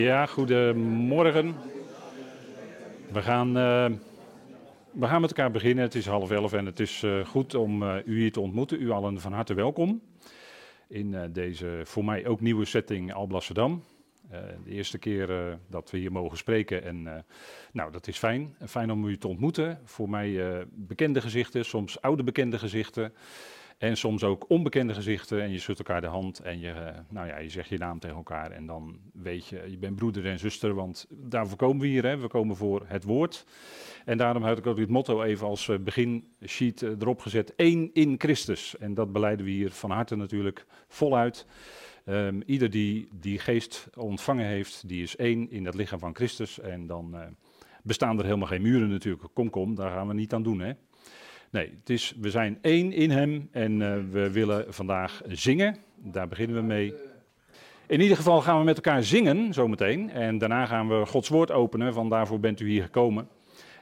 Ja, goedemorgen. We gaan, uh, we gaan met elkaar beginnen. Het is half elf en het is uh, goed om uh, u hier te ontmoeten. U allen van harte welkom in deze voor mij ook nieuwe setting Alblasserdam. de eerste keer dat we hier mogen spreken en nou, dat is fijn. Fijn om u te ontmoeten. Voor mij bekende gezichten, soms oude bekende gezichten. En soms ook onbekende gezichten en je schudt elkaar de hand en je, uh, nou ja, je zegt je naam tegen elkaar en dan weet je, je bent broeder en zuster, want daarvoor komen we hier, hè? we komen voor het woord. En daarom had ik ook dit motto even als uh, beginsheet uh, erop gezet, één in Christus. En dat beleiden we hier van harte natuurlijk voluit. Um, ieder die die geest ontvangen heeft, die is één in het lichaam van Christus en dan bestaan er helemaal geen muren natuurlijk. Kom, kom, daar gaan we niet aan doen hè. Nee, het is, we zijn één in Hem en uh, we willen vandaag zingen. Daar beginnen we mee. In ieder geval gaan we met elkaar zingen zometeen. En daarna gaan we Gods woord openen, van daarvoor bent u hier gekomen.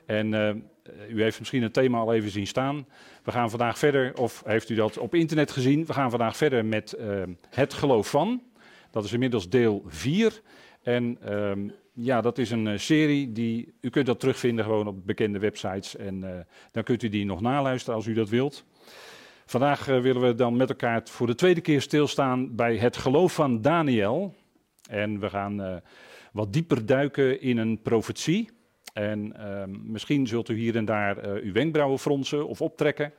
En uh, u heeft misschien het thema al even zien staan. We gaan vandaag verder, of heeft u dat op internet gezien? We gaan vandaag verder met uh, het geloof van. Dat is inmiddels deel 4. En uh, ja, dat is een uh, serie die u kunt dat terugvinden gewoon op bekende websites en uh, dan kunt u die nog naluisteren als u dat wilt. Vandaag uh, willen we dan met elkaar voor de tweede keer stilstaan bij het geloof van Daniel. En we gaan wat dieper duiken in een profetie. En ehm, misschien zult u hier en daar uw wenkbrauwen fronsen of optrekken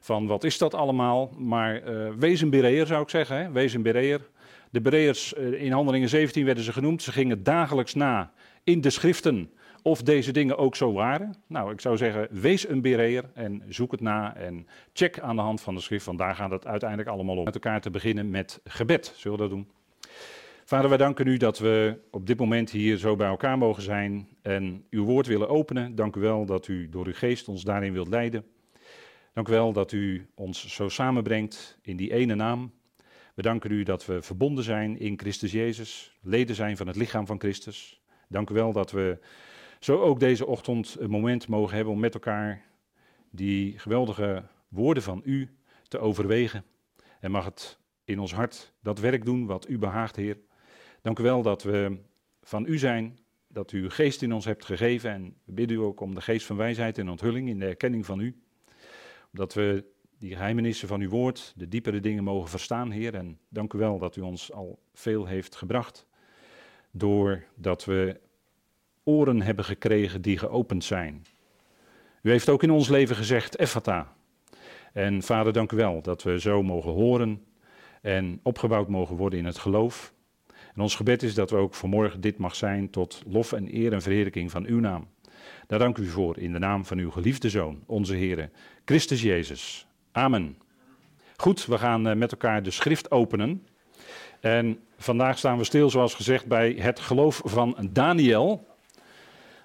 van wat is dat allemaal. Maar wees een bereer zou ik zeggen, hè? wees een bereer. De Bereërs eh, in Handelingen 17 werden ze genoemd. Ze gingen dagelijks na in de schriften of deze dingen ook zo waren. Nou, ik zou zeggen, wees een Bereer en zoek het na en check aan de hand van de schrift, want daar gaat het uiteindelijk allemaal om. Met elkaar te beginnen met gebed. Zullen we dat doen? Vader, wij danken u dat we op dit moment hier zo bij elkaar mogen zijn en uw woord willen openen. Dank u wel dat u door uw geest ons daarin wilt leiden. Dank u wel dat u ons zo samenbrengt in die ene naam, we danken u dat we verbonden zijn in Christus Jezus, leden zijn van het lichaam van Christus. Dank u wel dat we zo ook deze ochtend een moment mogen hebben om met elkaar die geweldige woorden van u te overwegen. En mag het in ons hart dat werk doen wat u behaagt, Heer. Dank u wel dat we van u zijn, dat u uw geest in ons hebt gegeven. En we bidden u ook om de geest van wijsheid en onthulling in de erkenning van u. Omdat we die geheimenissen van uw woord, de diepere dingen mogen verstaan, Heer. En dank u wel dat u ons al veel heeft gebracht. Doordat we oren hebben gekregen die geopend zijn. U heeft ook in ons leven gezegd, Ephata. En vader, dank u wel dat we zo mogen horen en opgebouwd mogen worden in het geloof. En ons gebed is dat we ook vanmorgen dit mag zijn tot lof en eer en verheerlijking van uw naam. Daar dank u voor in de naam van uw geliefde Zoon, onze Heer, Christus Jezus. Amen. Goed, we gaan eh, met elkaar de schrift openen. En vandaag staan we stil, zoals gezegd, bij het geloof van Daniel.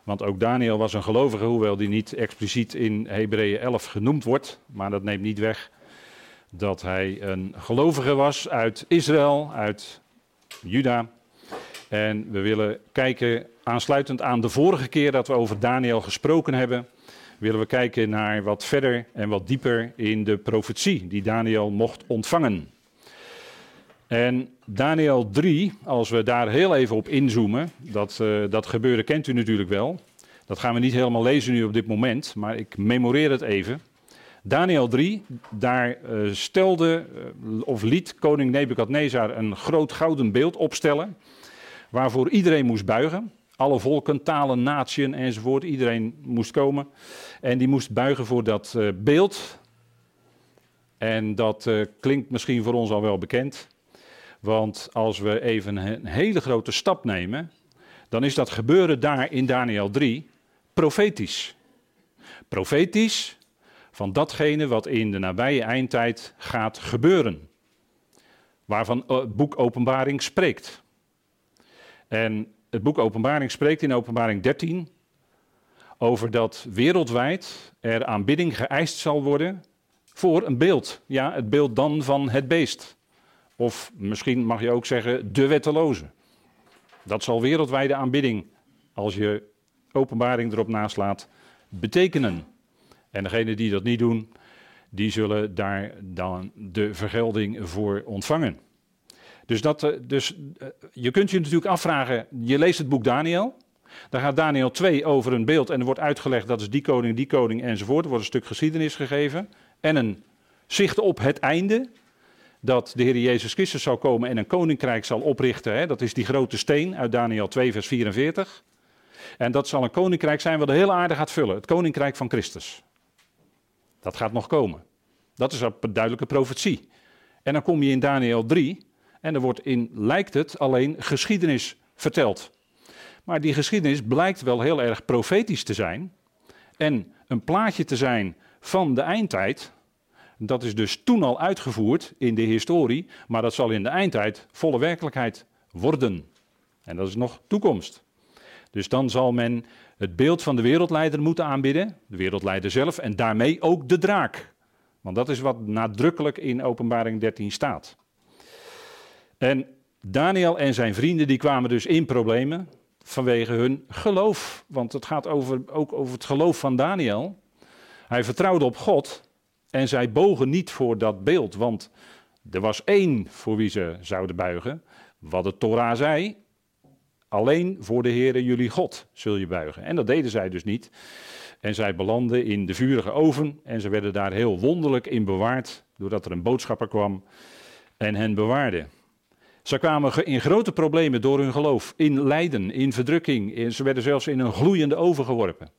Want ook Daniel was een gelovige, hoewel die niet expliciet in Hebreeën 11 genoemd wordt. Maar dat neemt niet weg dat hij een gelovige was uit Israël, uit Juda. En we willen kijken, aansluitend aan de vorige keer dat we over Daniel gesproken hebben, willen we kijken naar wat verder en wat dieper in de profetie die Daniel mocht ontvangen. En Daniel 3, als we daar heel even op inzoomen, dat, uh, dat gebeuren kent u natuurlijk wel. Dat gaan we niet helemaal lezen nu op dit moment, maar ik memoreer het even. Daniel 3, daar uh, stelde uh, of liet koning Nebukadnezar een groot gouden beeld opstellen, waarvoor iedereen moest buigen. Alle volken, talen, natieën enzovoort. Iedereen moest komen. En die moest buigen voor dat uh, beeld. En dat uh, klinkt misschien voor ons al wel bekend. Want als we even een hele grote stap nemen, dan is dat gebeuren daar in Daniel 3 profetisch. Profetisch van datgene wat in de nabije eindtijd gaat gebeuren. Waarvan het boek Openbaring spreekt. En het boek Openbaring spreekt in Openbaring 13 over dat wereldwijd er aanbidding geëist zal worden voor een beeld. Ja, het beeld dan van het beest. Of misschien mag je ook zeggen de wetteloze. Dat zal wereldwijde aanbidding, als je openbaring erop naslaat, betekenen. En degenen die dat niet doen, die zullen daar dan de vergelding voor ontvangen. Dus, dat, eh, dus eh, je kunt je natuurlijk afvragen, je leest het boek Daniel. Daar gaat Daniel 2 over een beeld en er wordt uitgelegd dat is die koning, die koning enzovoort. Er wordt een stuk geschiedenis gegeven en een zicht op het einde. Dat de Heer Jezus Christus zal komen en een koninkrijk zal oprichten. Hè? Dat is die grote steen uit Daniel 2 vers 44. En dat zal een koninkrijk zijn wat de hele aarde gaat vullen. Het koninkrijk van Christus. Dat gaat nog komen. Dat is een duidelijke profetie. En dan kom je in Daniel 3 en er wordt in, lijkt het, alleen geschiedenis verteld. Maar die geschiedenis blijkt wel heel erg profetisch te zijn. En een plaatje te zijn van de eindtijd. Dat is dus toen al uitgevoerd in de historie, maar dat zal in de eindtijd volle werkelijkheid worden. En dat is nog toekomst. Dus dan zal men het beeld van de wereldleider moeten aanbidden, de wereldleider zelf, en daarmee ook de draak. Want dat is wat nadrukkelijk in Openbaring 13 staat. En Daniel en zijn vrienden die kwamen dus in problemen vanwege hun geloof. Want het gaat over, ook over het geloof van Daniel. Hij vertrouwde op God en zij bogen niet voor dat beeld. Want er was één voor wie ze zouden buigen. Wat de Torah zei. Alleen voor de Heere jullie God zul je buigen. En dat deden zij dus niet. En zij belanden in de vurige oven en ze werden daar heel wonderlijk in bewaard, doordat er een boodschapper kwam en hen bewaarde. Ze kwamen in grote problemen door hun geloof, in lijden, in verdrukking. Ze werden zelfs in een gloeiende oven geworpen.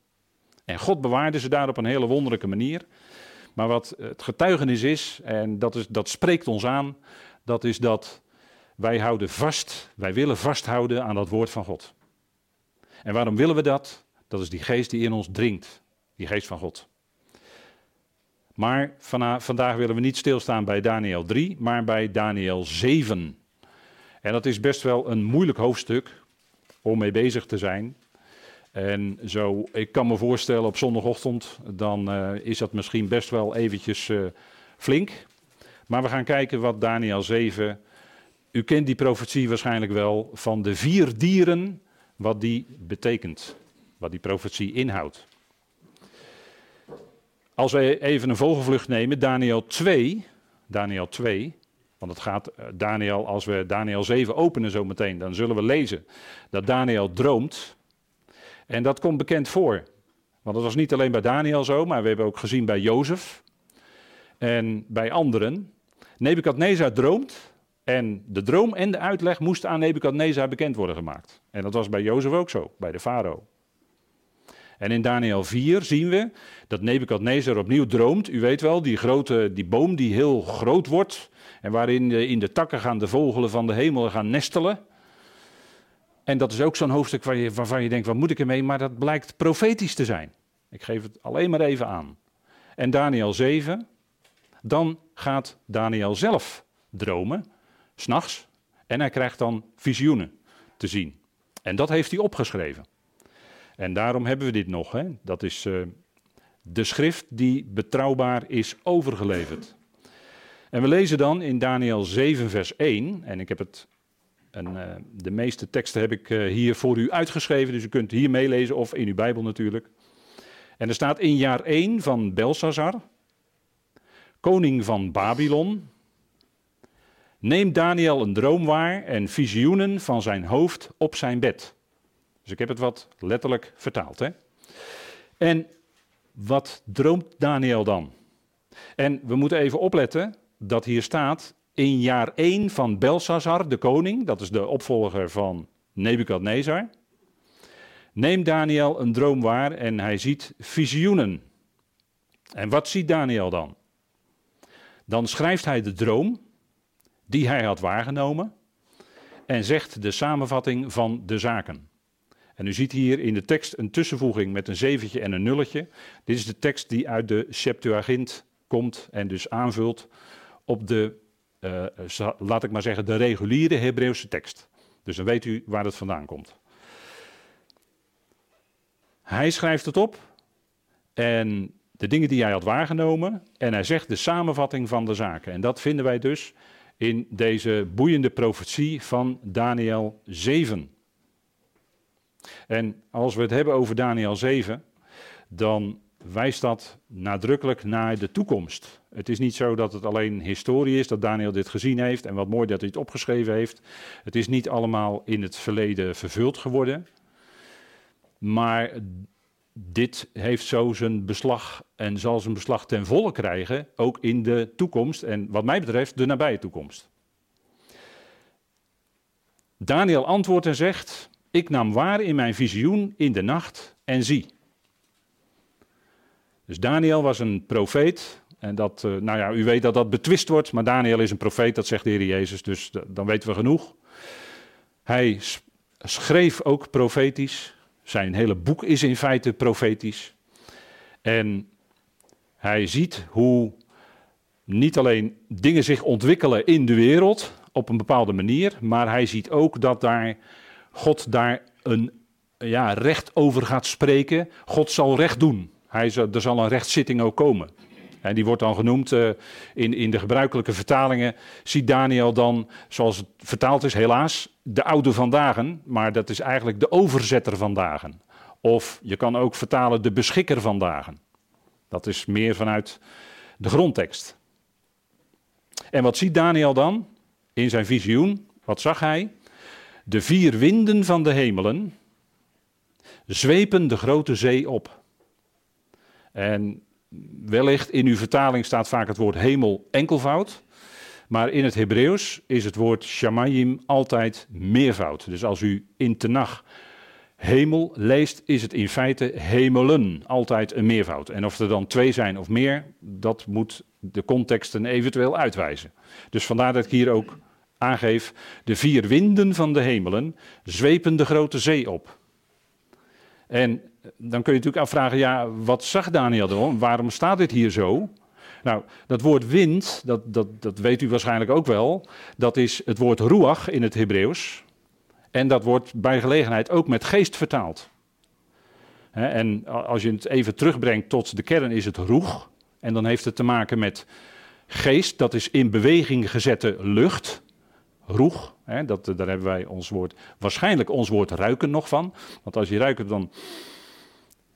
En God bewaarde ze daar op een hele wonderlijke manier. Maar wat het getuigenis is, en dat, is, dat spreekt ons aan, dat is dat wij houden vast, wij willen vasthouden aan dat woord van God. En waarom willen we dat? Dat is die geest die in ons dringt, die geest van God. Maar vandaag willen we niet stilstaan bij Daniel 3, maar bij Daniel 7. En dat is best wel een moeilijk hoofdstuk om mee bezig te zijn. En zo, ik kan me voorstellen op zondagochtend, dan uh, is dat misschien best wel eventjes uh, flink. Maar we gaan kijken wat Daniel 7, u kent die profetie waarschijnlijk wel, van de vier dieren, wat die betekent. Wat die profetie inhoudt. Als wij even een vogelvlucht nemen, Daniel 2, Daniel 2, want het gaat, eh, Daniel, als we Daniel 7 openen zometeen, dan zullen we lezen dat Daniel droomt. En dat komt bekend voor. Want dat was niet alleen bij Daniel zo, maar we hebben ook gezien bij Jozef en bij anderen. Nebukadnezar droomt en de droom en de uitleg moesten aan Nebukadnezar bekend worden gemaakt. En dat was bij Jozef ook zo, bij de farao. En in Daniel 4 zien we dat Nebukadnezar opnieuw droomt. U weet wel, die, grote, die boom die heel groot wordt. En waarin in de takken gaan de vogelen van de hemel gaan nestelen. En dat is ook zo'n hoofdstuk waarvan je denkt, wat moet ik ermee? Maar dat blijkt profetisch te zijn. Ik geef het alleen maar even aan. En Daniel 7, dan gaat Daniel zelf dromen, s'nachts. En hij krijgt dan visioenen te zien. En dat heeft hij opgeschreven. En daarom hebben we dit nog. Hè? Dat is uh, de schrift die betrouwbaar is overgeleverd. En we lezen dan in Daniel 7, vers 1. En ik heb het. En, uh, de meeste teksten heb ik uh, hier voor u uitgeschreven. Dus u kunt hier meelezen of in uw Bijbel natuurlijk. En er staat in jaar 1 van Belshazzar, koning van Babylon. Neemt Daniel een droom waar en visioenen van zijn hoofd op zijn bed. Dus ik heb het wat letterlijk vertaald. Hè? En wat droomt Daniel dan? En we moeten even opletten dat hier staat in jaar 1 van Belshazzar, de koning, dat is de opvolger van Nebukadnezar, neemt Daniel een droom waar en hij ziet visioenen. En wat ziet Daniel dan? Dan schrijft hij de droom die hij had waargenomen en zegt de samenvatting van de zaken. En u ziet hier in de tekst een tussenvoeging met een zeventje en een nulletje. Dit is de tekst die uit de Septuagint komt en dus aanvult op de, uh, laat ik maar zeggen, de reguliere Hebreeuwse tekst. Dus dan weet u waar het vandaan komt. Hij schrijft het op en de dingen die hij had waargenomen en hij zegt de samenvatting van de zaken. En dat vinden wij dus in deze boeiende profetie van Daniel 7. En als we het hebben over Daniel 7, dan wijst dat nadrukkelijk naar de toekomst. Het is niet zo dat het alleen historie is, dat Daniel dit gezien heeft en wat mooi dat hij het opgeschreven heeft. Het is niet allemaal in het verleden vervuld geworden. Maar dit heeft zo zijn beslag en zal zijn beslag ten volle krijgen, ook in de toekomst en wat mij betreft de nabije toekomst. Daniel antwoordt en zegt: Ik nam waar in mijn visioen in de nacht en zie. Dus Daniel was een profeet. En dat, uh, nou ja, u weet dat dat betwist wordt, maar Daniel is een profeet, dat zegt de Heer Jezus, dus dan weten we genoeg. Hij schreef ook profetisch. Zijn hele boek is in feite profetisch. En hij ziet hoe niet alleen dingen zich ontwikkelen in de wereld op een bepaalde manier, maar hij ziet ook dat daar God daar een ja, recht over gaat spreken. God zal recht doen. Hij, er zal een rechtszitting ook komen. En die wordt dan genoemd uh, in, in de gebruikelijke vertalingen. Ziet Daniel dan, zoals het vertaald is, helaas, de oude vandaag, maar dat is eigenlijk de overzetter vandaag. Of je kan ook vertalen de beschikker vandaag. Dat is meer vanuit de grondtekst. En wat ziet Daniel dan in zijn visioen? Wat zag hij? De vier winden van de hemelen zwepen de grote zee op. En wellicht in uw vertaling staat vaak het woord hemel enkelvoud. Maar in het Hebreeuws is het woord shamayim altijd meervoud. Dus als u in Tenach hemel leest, is het in feite hemelen, altijd een meervoud. En of er dan twee zijn of meer, dat moet de contexten eventueel uitwijzen. Dus vandaar dat ik hier ook aangeef, de vier winden van de hemelen zwepen de grote zee op. En dan kun je natuurlijk afvragen, ja, wat zag Daniel dan? Waarom staat dit hier zo? Nou, dat woord wind, dat, dat, dat weet u waarschijnlijk ook wel, dat is het woord ruach in het Hebreeuws. En dat wordt bij gelegenheid ook met geest vertaald. en als je het even terugbrengt tot de kern is het roeg. En dan heeft het te maken met geest, dat is in beweging gezette lucht. Roeg, dat, daar hebben wij ons woord, waarschijnlijk ons woord ruiken nog van. Want als je ruikt, dan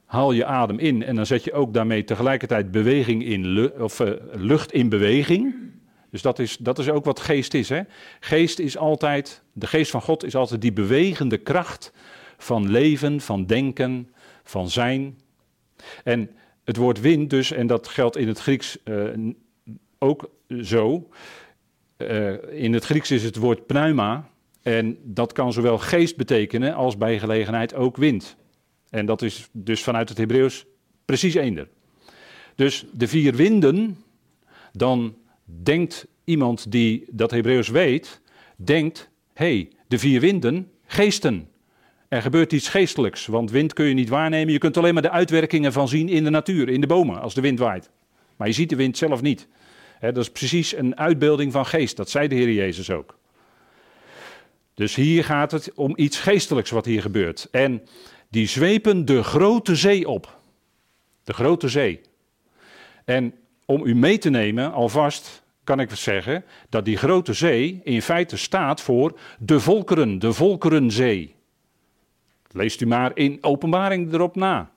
haal je adem in en dan zet je ook daarmee tegelijkertijd beweging in, of, uh, lucht in beweging. Dus dat is, dat is ook wat geest is. Hè? Geest is altijd, de geest van God is altijd die bewegende kracht van leven, van denken, van zijn. En het woord wind dus, en dat geldt in het Grieks uh, ook zo. Uh, in het Grieks is het woord pneuma. En dat kan zowel geest betekenen als bij gelegenheid ook wind. En dat is dus vanuit het Hebreeuws precies eender. Dus de vier winden, dan denkt iemand die dat Hebreeuws weet, denkt, hey, de vier winden, geesten. Er gebeurt iets geestelijks, want wind kun je niet waarnemen. Je kunt alleen maar de uitwerkingen van zien in de natuur, in de bomen, als de wind waait. Maar je ziet de wind zelf niet. Dat is precies een uitbeelding van geest, dat zei de Heer Jezus ook. Dus hier gaat het om iets geestelijks wat hier gebeurt. En die zwepen de grote zee op. De grote zee. En om u mee te nemen, alvast kan ik zeggen dat die grote zee in feite staat voor de volkeren, de volkerenzee. Leest u maar in openbaring erop na.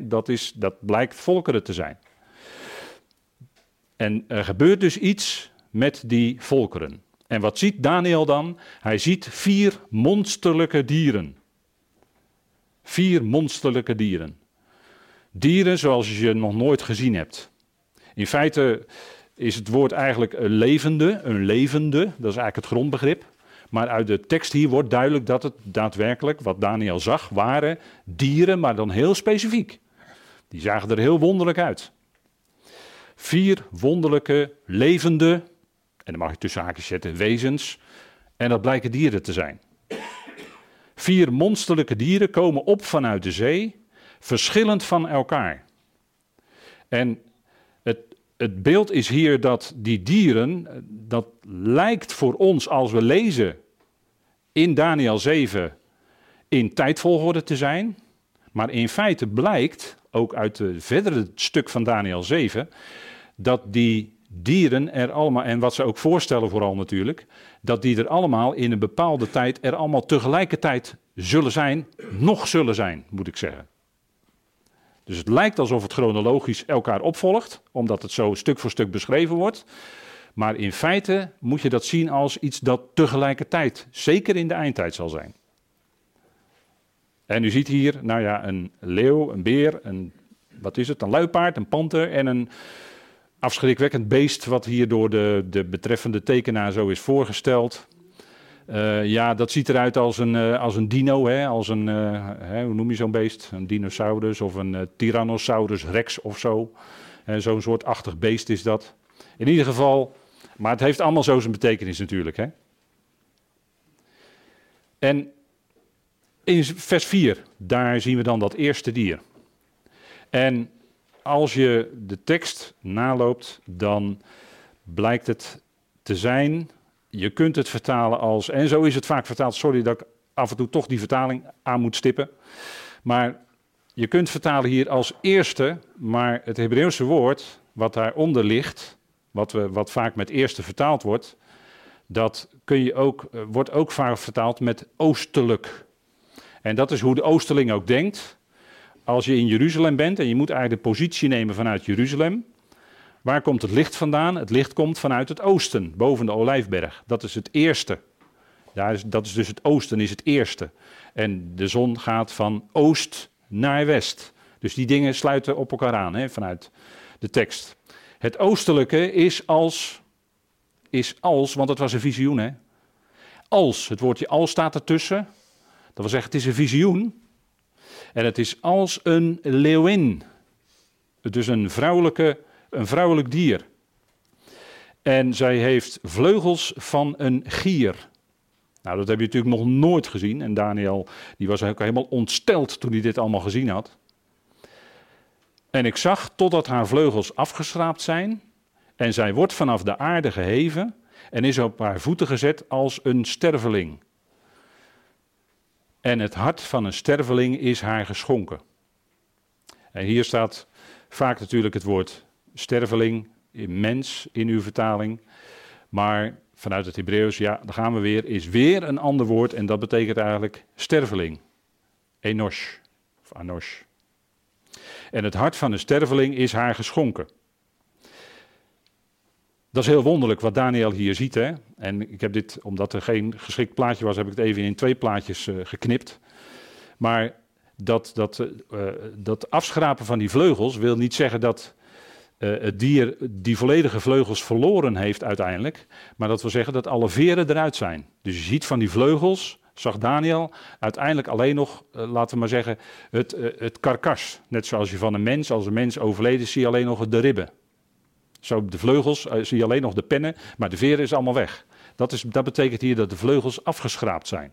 Dat, is, dat blijkt volkeren te zijn. En er gebeurt dus iets met die volkeren. En wat ziet Daniel dan? Hij ziet vier monsterlijke dieren. Vier monsterlijke dieren. Dieren zoals je nog nooit gezien hebt. In feite is het woord eigenlijk een levende, een levende, dat is eigenlijk het grondbegrip. Maar uit de tekst hier wordt duidelijk dat het daadwerkelijk, wat Daniel zag, waren dieren, maar dan heel specifiek. Die zagen er heel wonderlijk uit. Vier wonderlijke, levende, en dan mag je tussen haakjes zetten, wezens. En dat blijken dieren te zijn. Vier monsterlijke dieren komen op vanuit de zee, verschillend van elkaar. En het, het beeld is hier dat die dieren, dat lijkt voor ons als we lezen in Daniel 7 in tijdvolgorde te zijn. Maar in feite blijkt, ook uit het verdere stuk van Daniel 7, dat die dieren er allemaal, en wat ze ook voorstellen vooral natuurlijk, dat die er allemaal in een bepaalde tijd er allemaal tegelijkertijd zullen zijn, nog zullen zijn, moet ik zeggen. Dus het lijkt alsof het chronologisch elkaar opvolgt, omdat het zo stuk voor stuk beschreven wordt. Maar in feite moet je dat zien als iets dat tegelijkertijd, zeker in de eindtijd zal zijn. En u ziet hier, nou ja, een leeuw, een beer, een, wat is het, een luipaard, een panter en een afschrikwekkend beest, wat hier door de, de betreffende tekenaar zo is voorgesteld. Uh, ja, dat ziet eruit als een, uh, als een dino, hè? als een, uh, hè, hoe noem je zo'n beest? Een dinosaurus of een Tyrannosaurus rex of zo. Zo'n soort achtig beest is dat. In ieder geval, maar het heeft allemaal zo zijn betekenis natuurlijk. Hè? En in vers 4, daar zien we dan dat eerste dier. En als je de tekst naloopt, dan blijkt het te zijn. Je kunt het vertalen als, en zo is het vaak vertaald, sorry dat ik af en toe toch die vertaling aan moet stippen. Maar je kunt vertalen hier als eerste, maar het Hebreeuwse woord wat daaronder ligt, wat, we, wat vaak met eerste vertaald wordt, dat kun je ook, eh, wordt ook vaak vertaald met oostelijk. En dat is hoe de Oosterling ook denkt. Als je in Jeruzalem bent en je moet eigenlijk de positie nemen vanuit Jeruzalem. Waar komt het licht vandaan? Het licht komt vanuit het oosten, boven de Olijfberg. Dat is het eerste. Daar is, dat is dus het oosten, is het eerste. En de zon gaat van oost naar west. Dus die dingen sluiten op elkaar aan hè, vanuit de tekst. Het oostelijke is als, is als, want het was een visioen hè. Als, het woordje als staat ertussen. Dat wil zeggen, het is een visioen. En het is als een leeuwin. Dus een, vrouwelijke, een vrouwelijk dier. En zij heeft vleugels van een gier. Nou, dat heb je natuurlijk nog nooit gezien. En Daniel die was ook helemaal ontsteld toen hij dit allemaal gezien had. En ik zag totdat haar vleugels afgeschraapt zijn. En zij wordt vanaf de aarde geheven en is op haar voeten gezet als een sterveling. En het hart van een sterveling is haar geschonken. En hier staat vaak natuurlijk het woord sterveling, mens in uw vertaling. Maar vanuit het Hebreeuws, ja, daar gaan we weer, is weer een ander woord en dat betekent eigenlijk sterveling. Enosh, of anosh. En het hart van een sterveling is haar geschonken. Dat is heel wonderlijk wat Daniel hier ziet. Hè? En ik heb dit, omdat er geen geschikt plaatje was, heb ik het even in twee plaatjes uh, geknipt. Maar dat, dat, uh, dat afschrapen van die vleugels wil niet zeggen dat uh, het dier die volledige vleugels verloren heeft uiteindelijk. Maar dat wil zeggen dat alle veren eruit zijn. Dus je ziet van die vleugels, zag Daniel, uiteindelijk alleen nog, laten we maar zeggen, het, het karkas. Net zoals je van een mens, als een mens overleden is, zie je alleen nog de ribben. Zo de vleugels uh, zie je alleen nog de pennen, maar de veren is allemaal weg. Dat, is, dat betekent hier dat de vleugels afgeschraapt zijn.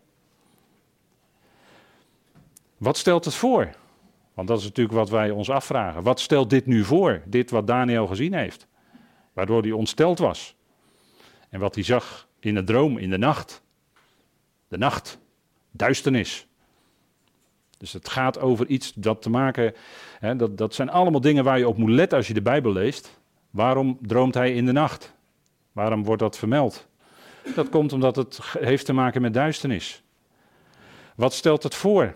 Wat stelt het voor? Want dat is natuurlijk wat wij ons afvragen. Wat stelt dit nu voor? Dit wat Daniel gezien heeft. Waardoor hij ontsteld was. En wat hij zag in de droom, in de nacht. De nacht. Duisternis. Dus het gaat over iets dat te maken. Hè, dat, dat zijn allemaal dingen waar je op moet letten als je de Bijbel leest. Waarom droomt hij in de nacht? Waarom wordt dat vermeld? Dat komt omdat het heeft te maken met duisternis. Wat stelt het voor?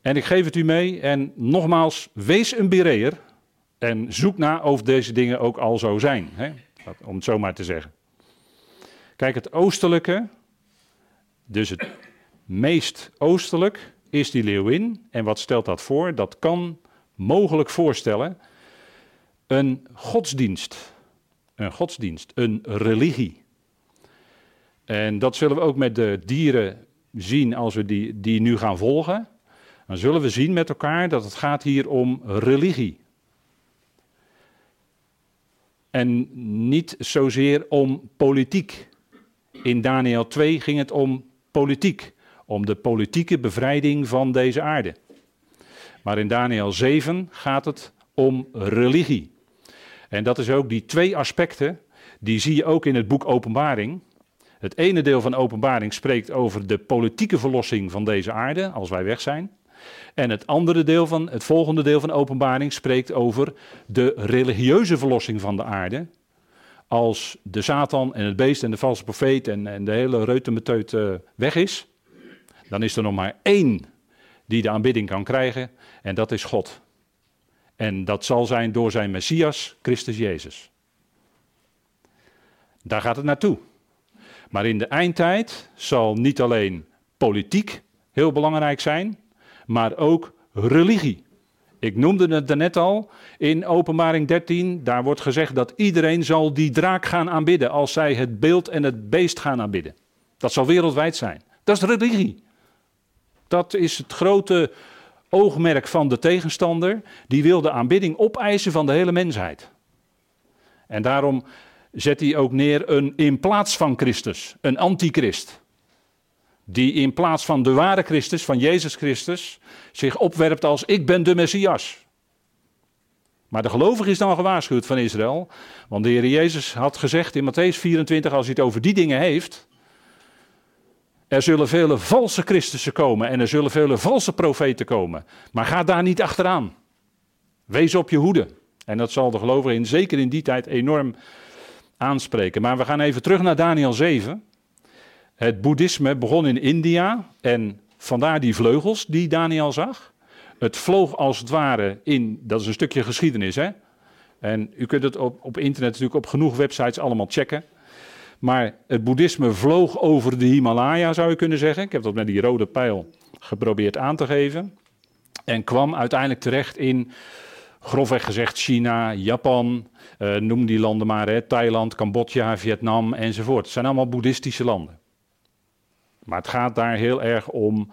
En ik geef het u mee en nogmaals, wees een bereer en zoek na of deze dingen ook al zo zijn. Hè? Om het zo maar te zeggen. Kijk, het oostelijke, dus het meest oostelijk, is die leeuwin. En wat stelt dat voor? Dat kan mogelijk voorstellen een godsdienst. Een godsdienst, een religie. En dat zullen we ook met de dieren zien als we die, die nu gaan volgen. Dan zullen we zien met elkaar dat het gaat hier om religie. En niet zozeer om politiek. In Daniel 2 ging het om politiek, om de politieke bevrijding van deze aarde. Maar in Daniel 7 gaat het om religie. En dat is ook die twee aspecten, die zie je ook in het boek Openbaring. Het ene deel van Openbaring spreekt over de politieke verlossing van deze aarde, als wij weg zijn. En het andere deel van, het volgende deel van Openbaring spreekt over de religieuze verlossing van de aarde. Als de Satan en het beest en de valse profeet en, en de hele reutemeteut uh, weg is, dan is er nog maar één die de aanbidding kan krijgen. En dat is God. En dat zal zijn door zijn Messias, Christus Jezus. Daar gaat het naartoe. Maar in de eindtijd zal niet alleen politiek heel belangrijk zijn, maar ook religie. Ik noemde het daarnet al in Openbaring 13. Daar wordt gezegd dat iedereen zal die draak gaan aanbidden als zij het beeld en het beest gaan aanbidden. Dat zal wereldwijd zijn. Dat is religie. Dat is het grote oogmerk van de tegenstander. Die wil de aanbidding opeisen van de hele mensheid. En daarom zet hij ook neer een in plaats van Christus, een antichrist. Die in plaats van de ware Christus, van Jezus Christus, zich opwerpt als ik ben de Messias. Maar de gelovige is dan gewaarschuwd van Israël. Want de Heer Jezus had gezegd in Matthäus 24, als hij het over die dingen heeft. Er zullen vele valse Christussen komen en er zullen vele valse profeten komen. Maar ga daar niet achteraan. Wees op je hoede. En dat zal de gelovigen zeker in die tijd enorm aanspreken. Maar we gaan even terug naar Daniel 7. Het boeddhisme begon in India en vandaar die vleugels die Daniel zag. Het vloog als het ware in, dat is een stukje geschiedenis hè. En u kunt het op, op internet natuurlijk op genoeg websites allemaal checken. Maar het boeddhisme vloog over de Himalaya zou je kunnen zeggen. Ik heb dat met die rode pijl geprobeerd aan te geven. En kwam uiteindelijk terecht in, grofweg gezegd, China, Japan, uh, noem die landen maar, hè, Thailand, Cambodja, Vietnam enzovoort. Het zijn allemaal boeddhistische landen. Maar het gaat daar heel erg om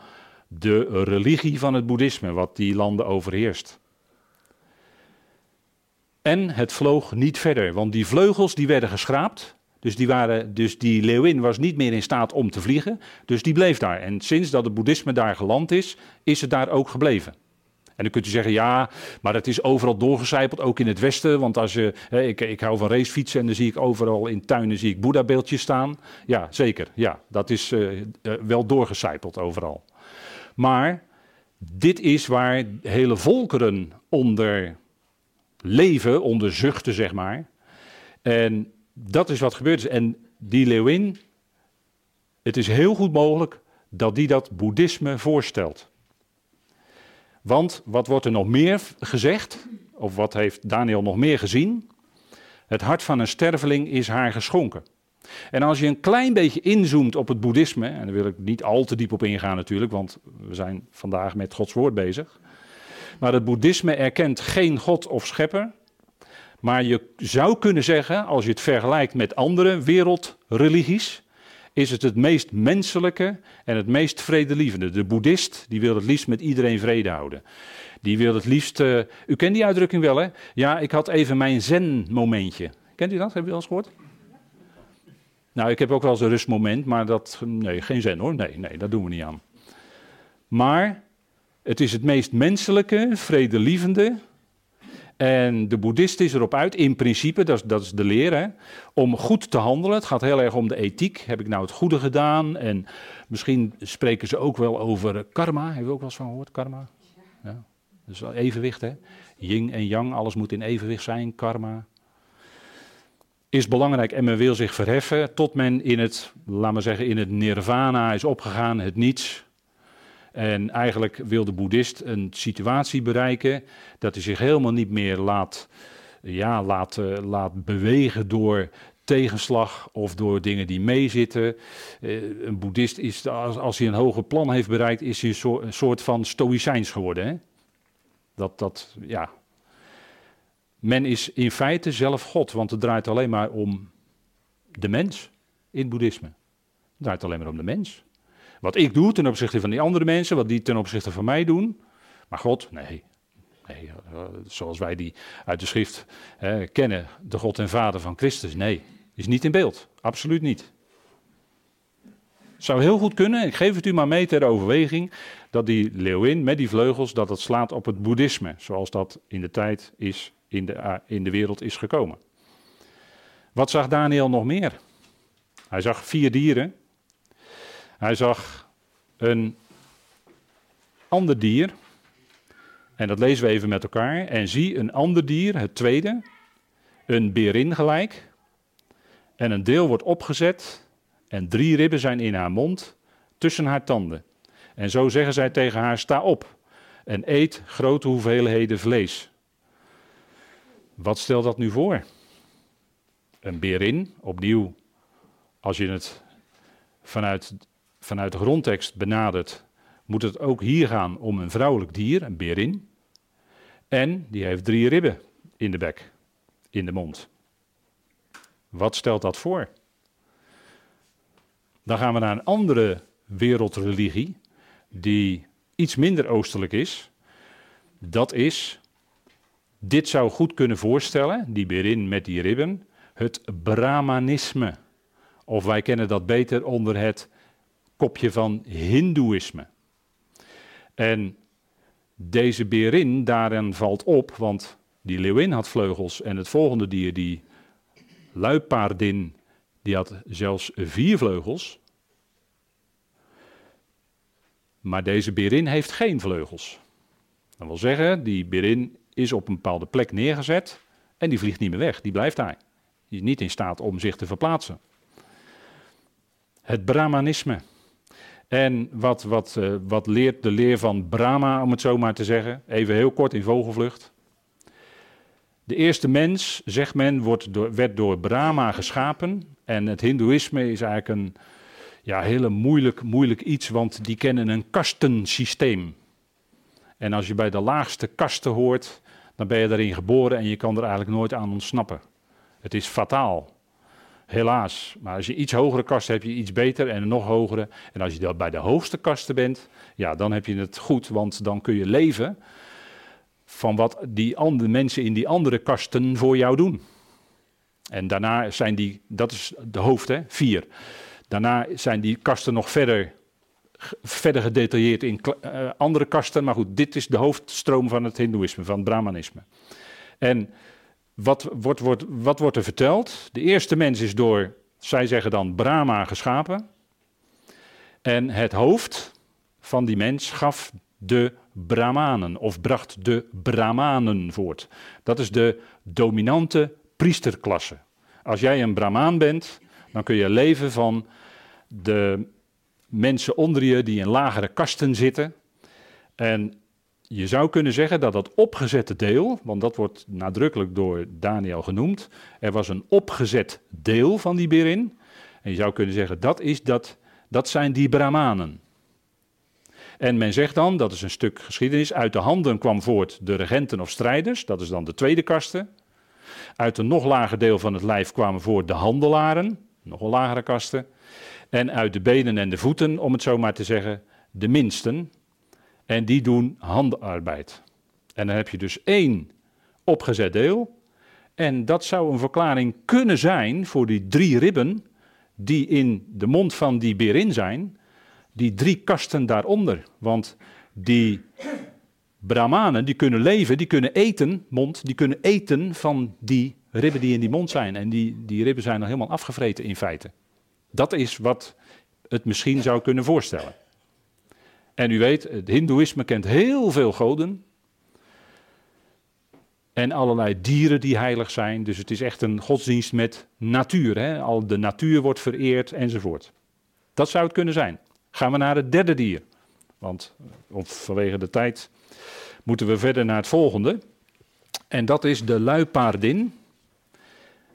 de religie van het boeddhisme, wat die landen overheerst. En het vloog niet verder, want die vleugels die werden geschraapt. Dus die, waren, dus die leeuwin was niet meer in staat om te vliegen, dus die bleef daar. En sinds dat het boeddhisme daar geland is, is het daar ook gebleven. En dan kunt u zeggen, ja, maar het is overal doorgecijpeld, ook in het westen. Want als je, hè, ik, ik hou van racefietsen en dan zie ik overal in tuinen zie ik Boeddha-beeldjes staan. Ja, zeker. Ja, dat is uh, uh, wel doorgecijpeld overal. Maar dit is waar hele volkeren onder leven, onder zuchten, zeg maar. En dat is wat gebeurd is. En die leeuwin, het is heel goed mogelijk dat die dat boeddhisme voorstelt. Want wat wordt er nog meer gezegd? Of wat heeft Daniel nog meer gezien? Het hart van een sterveling is haar geschonken. En als je een klein beetje inzoomt op het boeddhisme, en daar wil ik niet al te diep op ingaan natuurlijk, want we zijn vandaag met Gods woord bezig. Maar het boeddhisme erkent geen God of schepper. Maar je zou kunnen zeggen, als je het vergelijkt met andere wereldreligies, is het het meest menselijke en het meest vredelievende. De boeddhist die wil het liefst met iedereen vrede houden. Die wil het liefst. Uh, u kent die uitdrukking wel, hè? Ja, ik had even mijn zen-momentje. Kent u dat? Heb je wel eens gehoord? Nou, ik heb ook wel eens een rustmoment, maar dat. Nee, geen zen hoor. Nee, nee, dat doen we niet aan. Maar het is het meest menselijke, vredelievende, en de boeddhist is erop uit, in principe, dat is, dat is de leer, hè, om goed te handelen. Het gaat heel erg om de ethiek. Heb ik nou het goede gedaan? En misschien spreken ze ook wel over karma. Hebben we ook wel eens van gehoord, karma? Ja. Dus evenwicht, hè? Yin en yang, alles moet in evenwicht zijn, karma. Is belangrijk en men wil zich verheffen tot men in het, laten we zeggen, in het nirvana is opgegaan, het niets. En eigenlijk wil de boeddhist een situatie bereiken dat hij zich helemaal niet meer laat, ja, laat, uh, laat bewegen door tegenslag of door dingen die meezitten. Uh, een boeddhist is, als, hij een hoger plan heeft bereikt, is hij een, soort, een soort van stoïcijns geworden. Hè? Dat, dat, ja. Men is in feite zelf God, want het draait alleen maar om de mens in het boeddhisme. Het draait alleen maar om de mens. Wat ik doe ten opzichte van die andere mensen, wat die ten opzichte van mij doen. Maar God, nee. nee eh, zoals wij die uit de schrift kennen, de God en Vader van Christus. Nee, is niet in beeld. Absoluut niet. Zou heel goed kunnen, ik geef het u maar mee ter overweging, dat die leeuwin met die vleugels, dat het slaat op het boeddhisme, zoals dat in de tijd is, in de, eh, in de wereld is gekomen. Wat zag Daniel nog meer? Hij zag vier dieren hij zag een ander dier. En dat lezen we even met elkaar. En zie een ander dier, het tweede, een berin gelijk. En een deel wordt opgezet. En drie ribben zijn in haar mond, tussen haar tanden. En zo zeggen zij tegen haar: sta op en eet grote hoeveelheden vlees. Wat stelt dat nu voor? Een berin, opnieuw, als je het vanuit, vanuit de grondtekst benadert, moet het ook hier gaan om een vrouwelijk dier, een berin. En die heeft drie ribben in de bek, in de mond. Wat stelt dat voor? Dan gaan we naar een andere wereldreligie, die iets minder oostelijk is. Dat is, dit zou goed kunnen voorstellen, die berin met die ribben, het Brahmanisme. Of wij kennen dat beter onder het kopje van Hindoeïsme. En deze berin daarin valt op, want die leeuwin had vleugels en het volgende dier, die luipaardin, die had zelfs vier vleugels. Maar deze berin heeft geen vleugels. Dat wil zeggen, die berin is op een bepaalde plek neergezet en die vliegt niet meer weg, die blijft daar. Die is niet in staat om zich te verplaatsen. Het Brahmanisme. En wat, wat, uh, wat leert de leer van Brahma, om het zo maar te zeggen? Even heel kort in vogelvlucht. De eerste mens, zegt men, wordt door, werd door Brahma geschapen. En het Hindoeïsme is eigenlijk een ja, hele moeilijk, moeilijk iets, want die kennen een kastensysteem. En als je bij de laagste kasten hoort, dan ben je daarin geboren en je kan er eigenlijk nooit aan ontsnappen. Het is fataal. Helaas. Maar als je iets hogere kasten hebt, heb je iets beter en een nog hogere. En als je bij de hoogste kasten bent, ja, dan heb je het goed, want dan kun je leven van wat die andere mensen in die andere kasten voor jou doen. En daarna zijn die, dat is de hoofd, hè, vier. Daarna zijn die kasten nog verder, verder gedetailleerd in uh, andere kasten. Maar goed, dit is de hoofdstroom van het Hindoeïsme, van het Brahmanisme. En wat wordt, wordt, wat wordt er verteld? De eerste mens is door, zij zeggen dan, Brahma geschapen. En het hoofd van die mens gaf de Brahmanen, of bracht de Brahmanen voort. Dat is de dominante priesterklasse. Als jij een Brahmaan bent, dan kun je leven van de mensen onder je die in lagere kasten zitten. En je zou kunnen zeggen dat dat opgezette deel, want dat wordt nadrukkelijk door Daniel genoemd, er was een opgezet deel van die Berin. En je zou kunnen zeggen dat, is dat, dat zijn die Brahmanen. En men zegt dan, dat is een stuk geschiedenis, uit de handen kwam voort de regenten of strijders, dat is dan de tweede kaste. Uit een nog lager deel van het lijf kwamen voort de handelaren, nog een lagere kaste. En uit de benen en de voeten, om het zo maar te zeggen, de minsten, en die doen handarbeid. En dan heb je dus één opgezet deel. En dat zou een verklaring kunnen zijn voor die drie ribben die in de mond van die berin zijn. Die drie kasten daaronder. Want die Brahmanen die kunnen leven, die kunnen eten, mond, die kunnen eten van die ribben die in die mond zijn. En die, die ribben zijn dan helemaal afgevreten in feite. Dat is wat het misschien zou kunnen voorstellen. En u weet, het Hindoeïsme kent heel veel goden. En allerlei dieren die heilig zijn. Dus het is echt een godsdienst met natuur. Hè? Al de natuur wordt vereerd enzovoort. Dat zou het kunnen zijn. Gaan we naar het derde dier. Want vanwege de tijd moeten we verder naar het volgende. En dat is de luipaardin.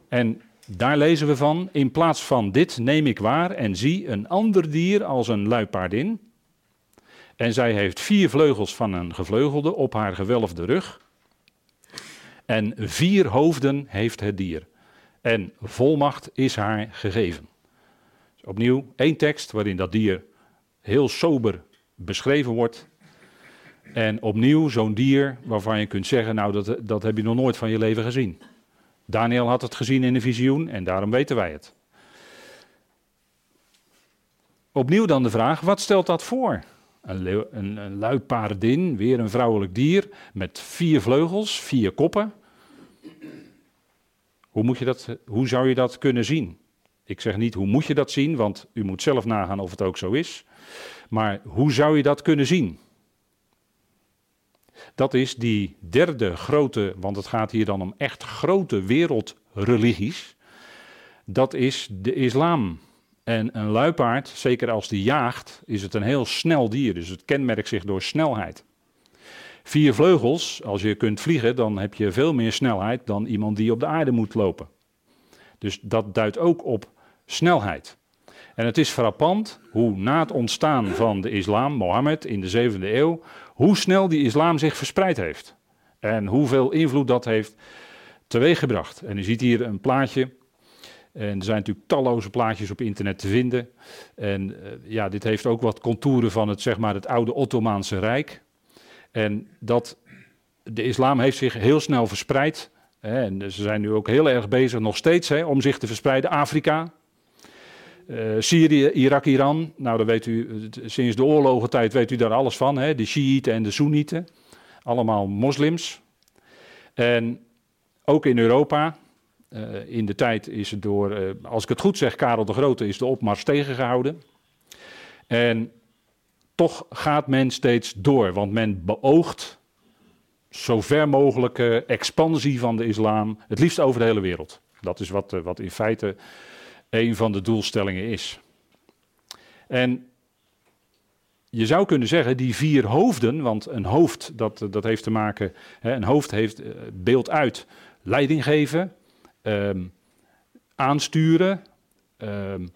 En daar lezen we van: In plaats van dit neem ik waar en zie een ander dier als een luipaardin en zij heeft vier vleugels van een gevleugelde op haar gewelfde rug. En vier hoofden heeft het dier. En volmacht is haar gegeven. Dus opnieuw één tekst waarin dat dier heel sober beschreven wordt. En opnieuw zo'n dier waarvan je kunt zeggen, nou dat, dat heb je nog nooit van je leven gezien. Daniel had het gezien in een visioen en daarom weten wij het. Opnieuw dan de vraag, wat stelt dat voor? Een, een, een luipaardin, weer een vrouwelijk dier met vier vleugels, vier koppen. Hoe, moet je dat, hoe zou je dat kunnen zien? Ik zeg niet hoe moet je dat zien, want u moet zelf nagaan of het ook zo is. Maar hoe zou je dat kunnen zien? Dat is die derde grote, want het gaat hier dan om echt grote wereldreligies. Dat is de islam. En een luipaard, zeker als die jaagt, is het een heel snel dier. Dus het kenmerkt zich door snelheid. Vier vleugels, als je kunt vliegen, dan heb je veel meer snelheid dan iemand die op de aarde moet lopen. Dus dat duidt ook op snelheid. En het is frappant hoe na het ontstaan van de islam, Mohammed in de zevende eeuw, hoe snel die islam zich verspreid heeft. En hoeveel invloed dat heeft teweeggebracht. En u ziet hier een plaatje. En er zijn natuurlijk talloze plaatjes op internet te vinden. En eh, ja, dit heeft ook wat contouren van het, zeg maar, het oude Ottomaanse Rijk. En dat, de islam heeft zich heel snel verspreid. Hè, en ze zijn nu ook heel erg bezig, nog steeds, hè, om zich te verspreiden. Afrika, uh, Syrië, Irak, Iran. Nou, dan weet u, sinds de oorlogentijd weet u daar alles van. Hè, de Shiiten en de Soenieten. Allemaal moslims. En ook in Europa. Uh, in de tijd is het door, uh, als ik het goed zeg, Karel de Grote is de opmars tegengehouden. En toch gaat men steeds door, want men beoogt zo ver mogelijke expansie van de islam, het liefst over de hele wereld. Dat is wat, wat in feite een van de doelstellingen is. En je zou kunnen zeggen, die vier hoofden, want een hoofd, dat, dat heeft te maken, hè, een hoofd heeft beeld uit leiding geven, um, aansturen, um,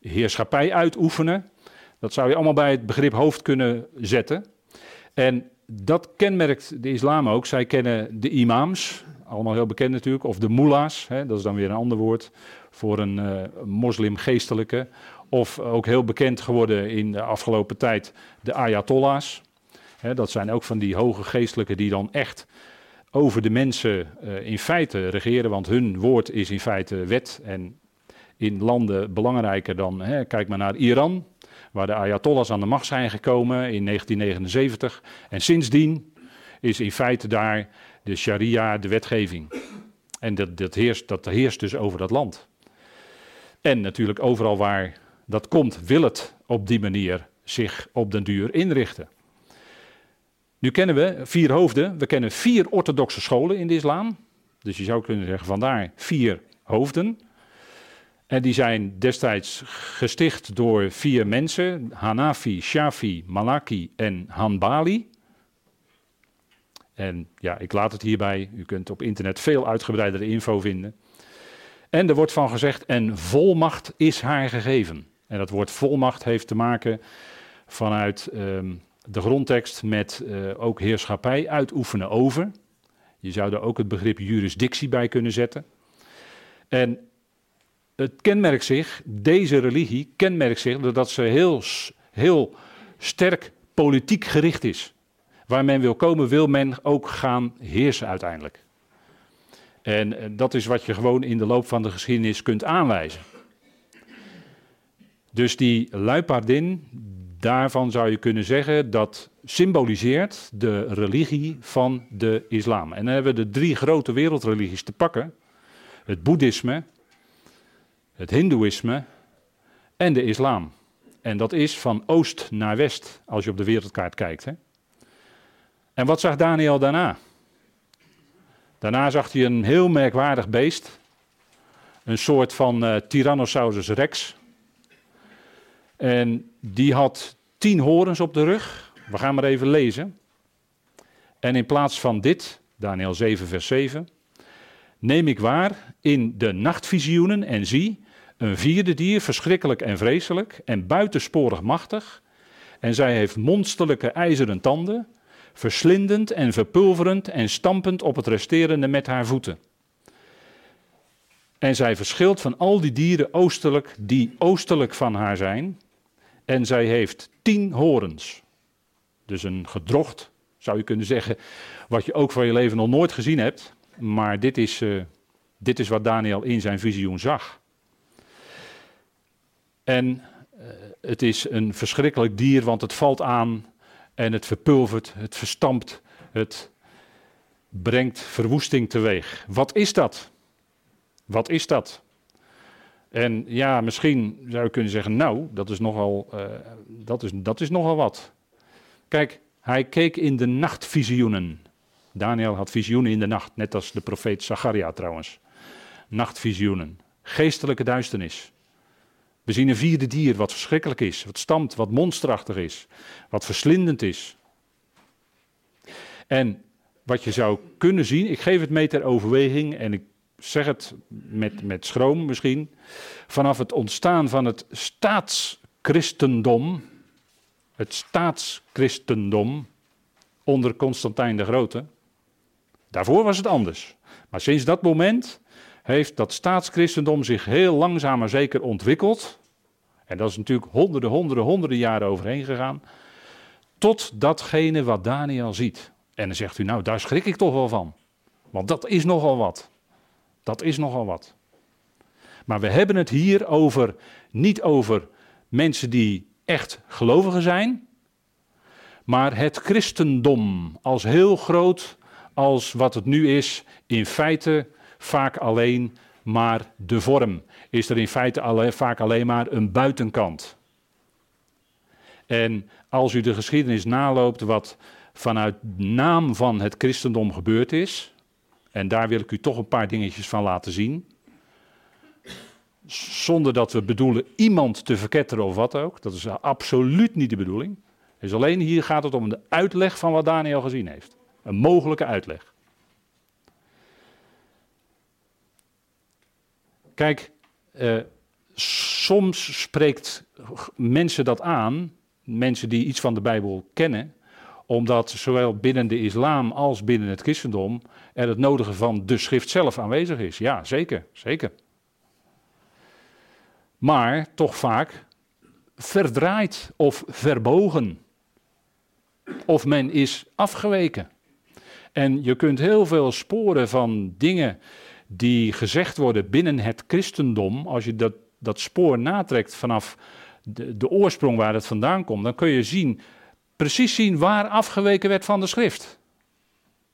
heerschappij uitoefenen. Dat zou je allemaal bij het begrip hoofd kunnen zetten. En dat kenmerkt de islam ook. Zij kennen de imams, allemaal heel bekend natuurlijk, of de hè, dat is dan weer een ander woord voor een uh, moslimgeestelijke. Of ook heel bekend geworden in de afgelopen tijd de ayatollahs. Dat zijn ook van die hoge geestelijke die dan echt over de mensen uh, in feite regeren, want hun woord is in feite wet en in landen belangrijker dan, hè, kijk maar naar Iran, waar de Ayatollahs aan de macht zijn gekomen in 1979. En sindsdien is in feite daar de sharia de wetgeving. En dat, dat, heerst, dat heerst dus over dat land. En natuurlijk overal waar dat komt, wil het op die manier zich op den duur inrichten. Nu kennen we vier hoofden. We kennen vier orthodoxe scholen in de islam. Dus je zou kunnen zeggen vandaar vier hoofden. En die zijn destijds gesticht door vier mensen: Hanafi, Shafi, Malaki en Hanbali. En ja, ik laat het hierbij. U kunt op internet veel uitgebreidere info vinden. En er wordt van gezegd: en volmacht is haar gegeven. En dat woord volmacht heeft te maken vanuit um, de grondtekst met uh, ook heerschappij uitoefenen over. Je zou er ook het begrip jurisdictie bij kunnen zetten. En het kenmerkt zich, deze religie kenmerkt zich doordat ze heel, heel sterk politiek gericht is. Waar men wil komen, wil men ook gaan heersen uiteindelijk. En, en dat is wat je gewoon in de loop van de geschiedenis kunt aanwijzen. Dus die luipaardin, daarvan zou je kunnen zeggen dat symboliseert de religie van de islam. En dan hebben we de drie grote wereldreligies te pakken: het boeddhisme, het hindoeïsme en de islam. En dat is van oost naar west, als je op de wereldkaart kijkt. Hè? En wat zag Daniel daarna? Daarna zag hij een heel merkwaardig beest. Een soort van uh, Tyrannosaurus rex. En die had tien horens op de rug. We gaan maar even lezen. En in plaats van dit, Daniel 7, vers 7, neem ik waar in de nachtvisioenen en zie een vierde dier, verschrikkelijk en vreselijk en buitensporig machtig. En zij heeft monsterlijke ijzeren tanden, verslindend en verpulverend en stampend op het resterende met haar voeten. En zij verschilt van al die dieren oostelijk die oostelijk van haar zijn. En zij heeft tien horens. Dus een gedrocht, zou je kunnen zeggen, wat je ook van je leven nog nooit gezien hebt. Maar dit is, uh, dit is wat Daniel in zijn visioen zag. En uh, het is een verschrikkelijk dier, want het valt aan en het verpulvert, het verstampt, het brengt verwoesting teweeg. Wat is dat? Wat is dat? En ja, misschien zou je kunnen zeggen, nou, dat is nogal, uh, dat is, dat is nogal wat. Kijk, hij keek in de nachtvisioenen. Daniel had visioenen in de nacht, net als de profeet Zacharia trouwens. Nachtvisioenen, geestelijke duisternis. We zien een vierde dier wat verschrikkelijk is, wat stamt, wat monsterachtig is, wat verslindend is. En wat je zou kunnen zien, ik geef het mee ter overweging en ik zeg het met, met schroom misschien, vanaf het ontstaan van het staatschristendom, het staatschristendom onder Constantijn de Grote, daarvoor was het anders. Maar sinds dat moment heeft dat staatschristendom zich heel langzaam maar zeker ontwikkeld. En dat is natuurlijk honderden, honderden, honderden jaren overheen gegaan. Tot datgene wat Daniel ziet. En dan zegt u, nou, daar schrik ik toch wel van. Want dat is nogal wat. Dat is nogal wat. Maar we hebben het hier over, niet over mensen die echt gelovigen zijn, maar het christendom als heel groot, als wat het nu is, in feite vaak alleen maar de vorm. Is er in feite alleen, vaak alleen maar een buitenkant. En als u de geschiedenis naloopt wat vanuit naam van het christendom gebeurd is, en daar wil ik u toch een paar dingetjes van laten zien. Zonder dat we bedoelen iemand te verketteren of wat ook. Dat is absoluut niet de bedoeling. Dus alleen hier gaat het om de uitleg van wat Daniel gezien heeft. Een mogelijke uitleg. Kijk, eh, soms spreekt mensen dat aan, mensen die iets van de Bijbel kennen, omdat zowel binnen de islam als binnen het christendom er het nodige van de schrift zelf aanwezig is. Ja, zeker, zeker. Maar toch vaak verdraaid of verbogen. Of men is afgeweken. En je kunt heel veel sporen van dingen die gezegd worden binnen het christendom, als je dat, dat spoor natrekt vanaf de, de oorsprong waar het vandaan komt, dan kun je zien, precies zien waar afgeweken werd van de schrift.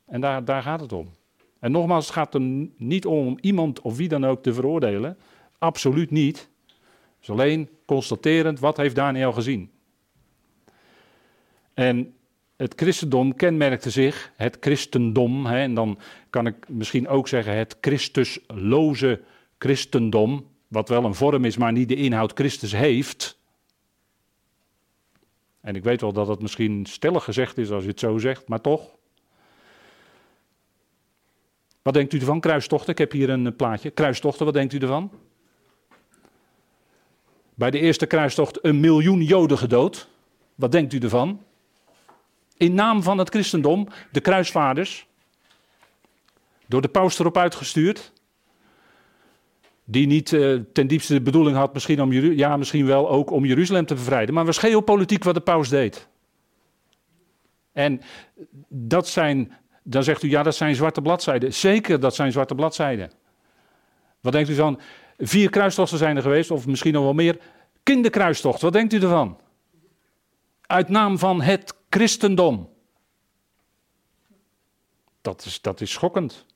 En daar, daar gaat het om. En nogmaals, het gaat er niet om iemand of wie dan ook te veroordelen. Absoluut niet. Het is alleen constaterend, wat heeft Daniel gezien? En het christendom kenmerkte zich, het christendom, hè, en dan kan ik misschien ook zeggen het Christusloze christendom, wat wel een vorm is, maar niet de inhoud Christus heeft. En ik weet wel dat het misschien stellig gezegd is als je het zo zegt, maar toch. Wat denkt u ervan, kruistochten? Ik heb hier een plaatje. Kruistochten, wat denkt u ervan? Bij de eerste kruistocht een miljoen Joden gedood. Wat denkt u ervan? In naam van het christendom, de kruisvaarders. Door de paus erop uitgestuurd. Die niet uh, ten diepste de bedoeling had, misschien, om, ja, misschien wel ook om Jeruzalem te bevrijden. Maar was geopolitiek wat de paus deed. En dat zijn, dan zegt u, ja, dat zijn zwarte bladzijden. Zeker, dat zijn zwarte bladzijden. Wat denkt u van, vier kruistochten zijn er geweest, of misschien nog wel meer. Kinderkruistocht, wat denkt u ervan? Uit naam van het christendom. Dat is, dat is schokkend.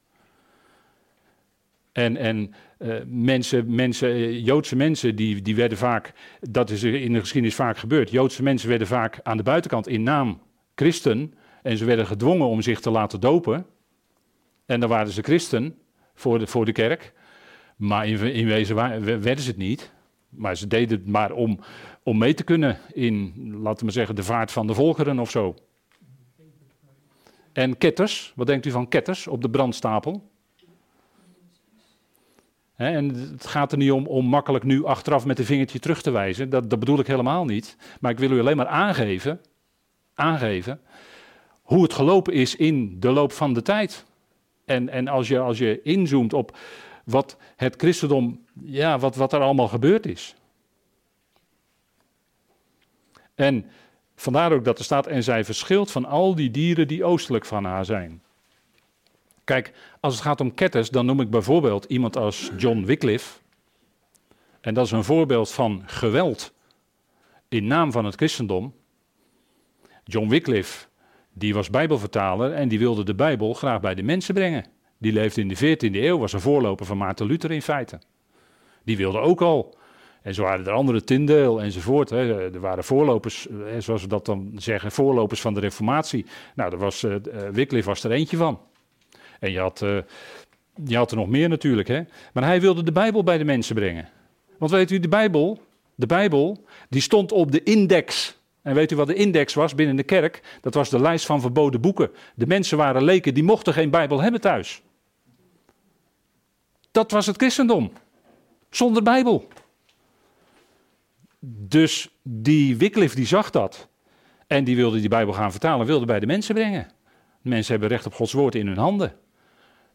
En, en uh, mensen, mensen, eh, Joodse mensen, die, die werden vaak, dat is in de geschiedenis vaak gebeurd. Joodse mensen werden vaak aan de buitenkant in naam christen. En ze werden gedwongen om zich te laten dopen. En dan waren ze christen voor de, voor de kerk. Maar in, in wezen werden ze het niet. Maar ze deden het maar om, om mee te kunnen in, laten we zeggen, de vaart van de volkeren of zo. En ketters, wat denkt u van ketters op de brandstapel? en het gaat er niet om, om makkelijk nu achteraf met een vingertje terug te wijzen. Dat, dat bedoel ik helemaal niet. Maar ik wil u alleen maar aangeven, aangeven hoe het gelopen is in de loop van de tijd. En, en als, je, als je inzoomt op wat het christendom, ja, wat, wat er allemaal gebeurd is. En vandaar ook dat er staat, en zij verschilt van al die dieren die oostelijk van haar zijn. Kijk, als het gaat om ketters, dan noem ik bijvoorbeeld iemand als John Wycliffe. En dat is een voorbeeld van geweld in naam van het christendom. John Wycliffe, die was bijbelvertaler en die wilde de bijbel graag bij de mensen brengen. Die leefde in de 14e eeuw, was een voorloper van Maarten Luther in feite. Die wilde ook al. En zo waren er andere, Tyndale enzovoort. Hè. Er waren voorlopers, zoals we dat dan zeggen, voorlopers van de Reformatie. Nou, daar was, uh, Wycliffe was er eentje van. En je had, je had er nog meer natuurlijk. Hè. Maar hij wilde de Bijbel bij de mensen brengen. Want weet u, de Bijbel, De Bijbel, die stond op de index. En weet u wat de index was binnen de kerk? Dat was de lijst van verboden boeken. De mensen waren leken, die mochten geen Bijbel hebben thuis. Dat was het christendom. Zonder Bijbel. Dus die Wycliffe die zag dat. En die wilde die Bijbel gaan vertalen, wilde bij de mensen brengen. Mensen hebben recht op Gods woord in hun handen.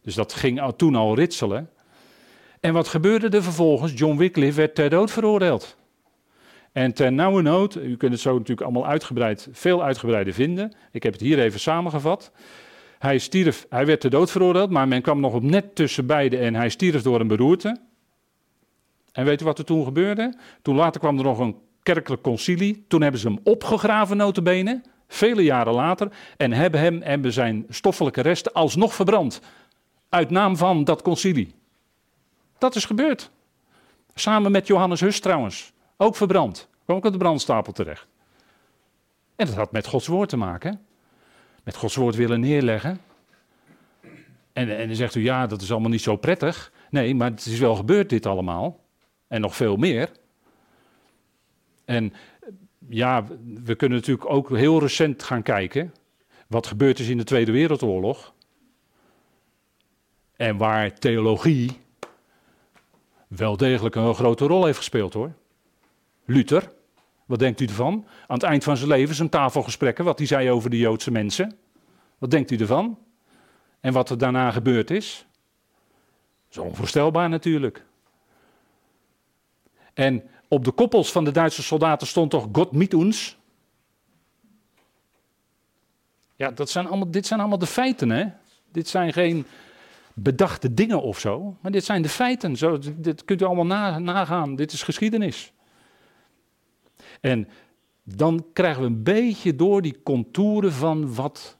Dus dat ging toen al ritselen. En wat gebeurde er vervolgens? John Wycliffe werd ter dood veroordeeld. En ter nauwe nood, u kunt het zo natuurlijk allemaal uitgebreid, veel uitgebreider vinden. Ik heb het hier even samengevat. Hij, stierf, hij werd ter dood veroordeeld, maar men kwam nog op net tussen beiden en hij stierf door een beroerte. En weet u wat er toen gebeurde? Toen later kwam er nog een kerkelijk concilie. Toen hebben ze hem opgegraven, notabene, vele jaren later. En hebben hem en zijn stoffelijke resten alsnog verbrand. Uit naam van dat concilie. Dat is gebeurd. Samen met Johannes Hus trouwens. Ook verbrand. Kwam ook op de brandstapel terecht. En dat had met Gods woord te maken. Met Gods woord willen neerleggen. En, en dan zegt u, ja, dat is allemaal niet zo prettig. Nee, maar het is wel gebeurd dit allemaal. En nog veel meer. En ja, we kunnen natuurlijk ook heel recent gaan kijken. Wat gebeurd is in de Tweede Wereldoorlog. En waar theologie wel degelijk een grote rol heeft gespeeld hoor. Luther, wat denkt u ervan? Aan het eind van zijn leven zijn tafelgesprekken, wat hij zei over de Joodse mensen. Wat denkt u ervan? En wat er daarna gebeurd is? Dat is onvoorstelbaar natuurlijk. En op de koppels van de Duitse soldaten stond toch God mit uns? Ja, dat zijn allemaal, dit zijn allemaal de feiten, hè? Dit zijn geen bedachte dingen of zo, maar dit zijn de feiten. Zo, dit kunt u allemaal nagaan. Dit is geschiedenis. En dan krijgen we een beetje door die contouren van wat,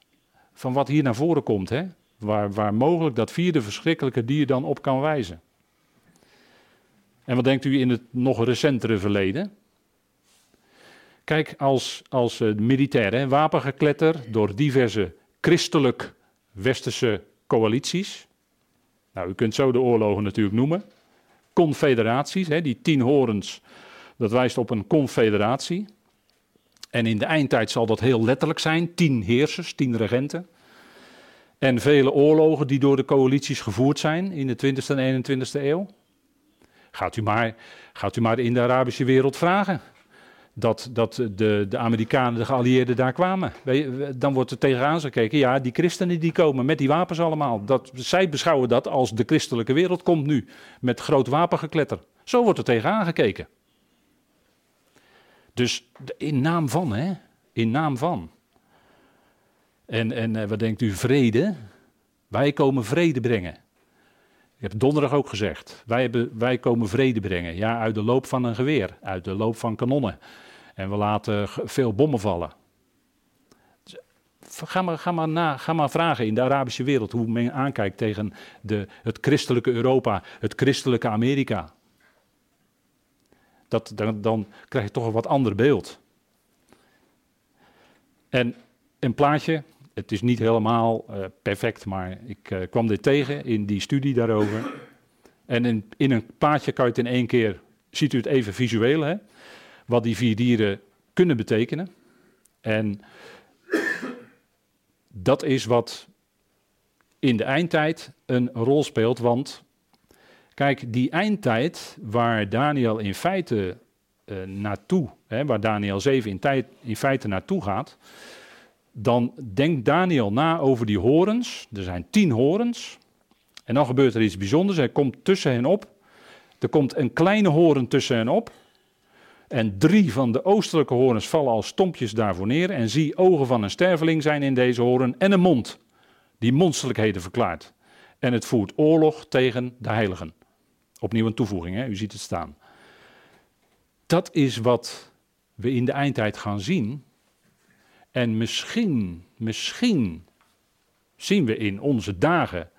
van wat hier naar voren komt. Hè? Waar, waar mogelijk dat vierde verschrikkelijke dier dan op kan wijzen. En wat denkt u in het nog recentere verleden? Kijk, als, als uh, militair, wapengekletter door diverse christelijk westerse coalities. Nou, u kunt zo de oorlogen natuurlijk noemen. Confederaties, hè, die tien horens, dat wijst op een confederatie. En in de eindtijd zal dat heel letterlijk zijn: tien heersers, tien regenten. En vele oorlogen die door de coalities gevoerd zijn in de 20e en 21e eeuw. Gaat u maar, gaat u maar in de Arabische wereld vragen. Dat, dat de, de Amerikanen, de geallieerden daar kwamen. Dan wordt er tegenaan gekeken, ja, die christenen die komen met die wapens allemaal. Dat, zij beschouwen dat als de christelijke wereld komt nu, met groot wapengekletter. Zo wordt er tegenaan gekeken. Dus in naam van, hè? In naam van. En, en eh, wat denkt u, vrede? Wij komen vrede brengen. Ik heb donderdag ook gezegd, wij, hebben, wij komen vrede brengen. Ja, uit de loop van een geweer, uit de loop van kanonnen. En we laten veel bommen vallen. Ga maar, maar na, ga maar vragen in de Arabische wereld hoe men aankijkt tegen de, het christelijke Europa, het christelijke Amerika. Dat, dan, dan krijg je toch een wat ander beeld. En een plaatje, het is niet helemaal uh, perfect, maar ik uh, kwam dit tegen in die studie daarover. En in, in, een plaatje kan je het in één keer, ziet u het even visueel, hè, wat die vier dieren kunnen betekenen. En dat is wat in de eindtijd een rol speelt, want kijk, die eindtijd waar Daniel in feite uh, naartoe, hè, waar Daniel 7 in, tijd, in feite naartoe gaat, dan denkt Daniel na over die horens. Er zijn tien horens. En dan gebeurt er iets bijzonders. Hij komt tussen hen op. Er komt een kleine horen tussen hen op. En drie van de oostelijke horens vallen als stompjes daarvoor neer. En zie, ogen van een sterveling zijn in deze horen en een mond die monsterlijkheden verklaart. En het voert oorlog tegen de heiligen. Opnieuw een toevoeging, hè? u ziet het staan. Dat is wat we in de eindtijd gaan zien en misschien, misschien zien we in onze dagen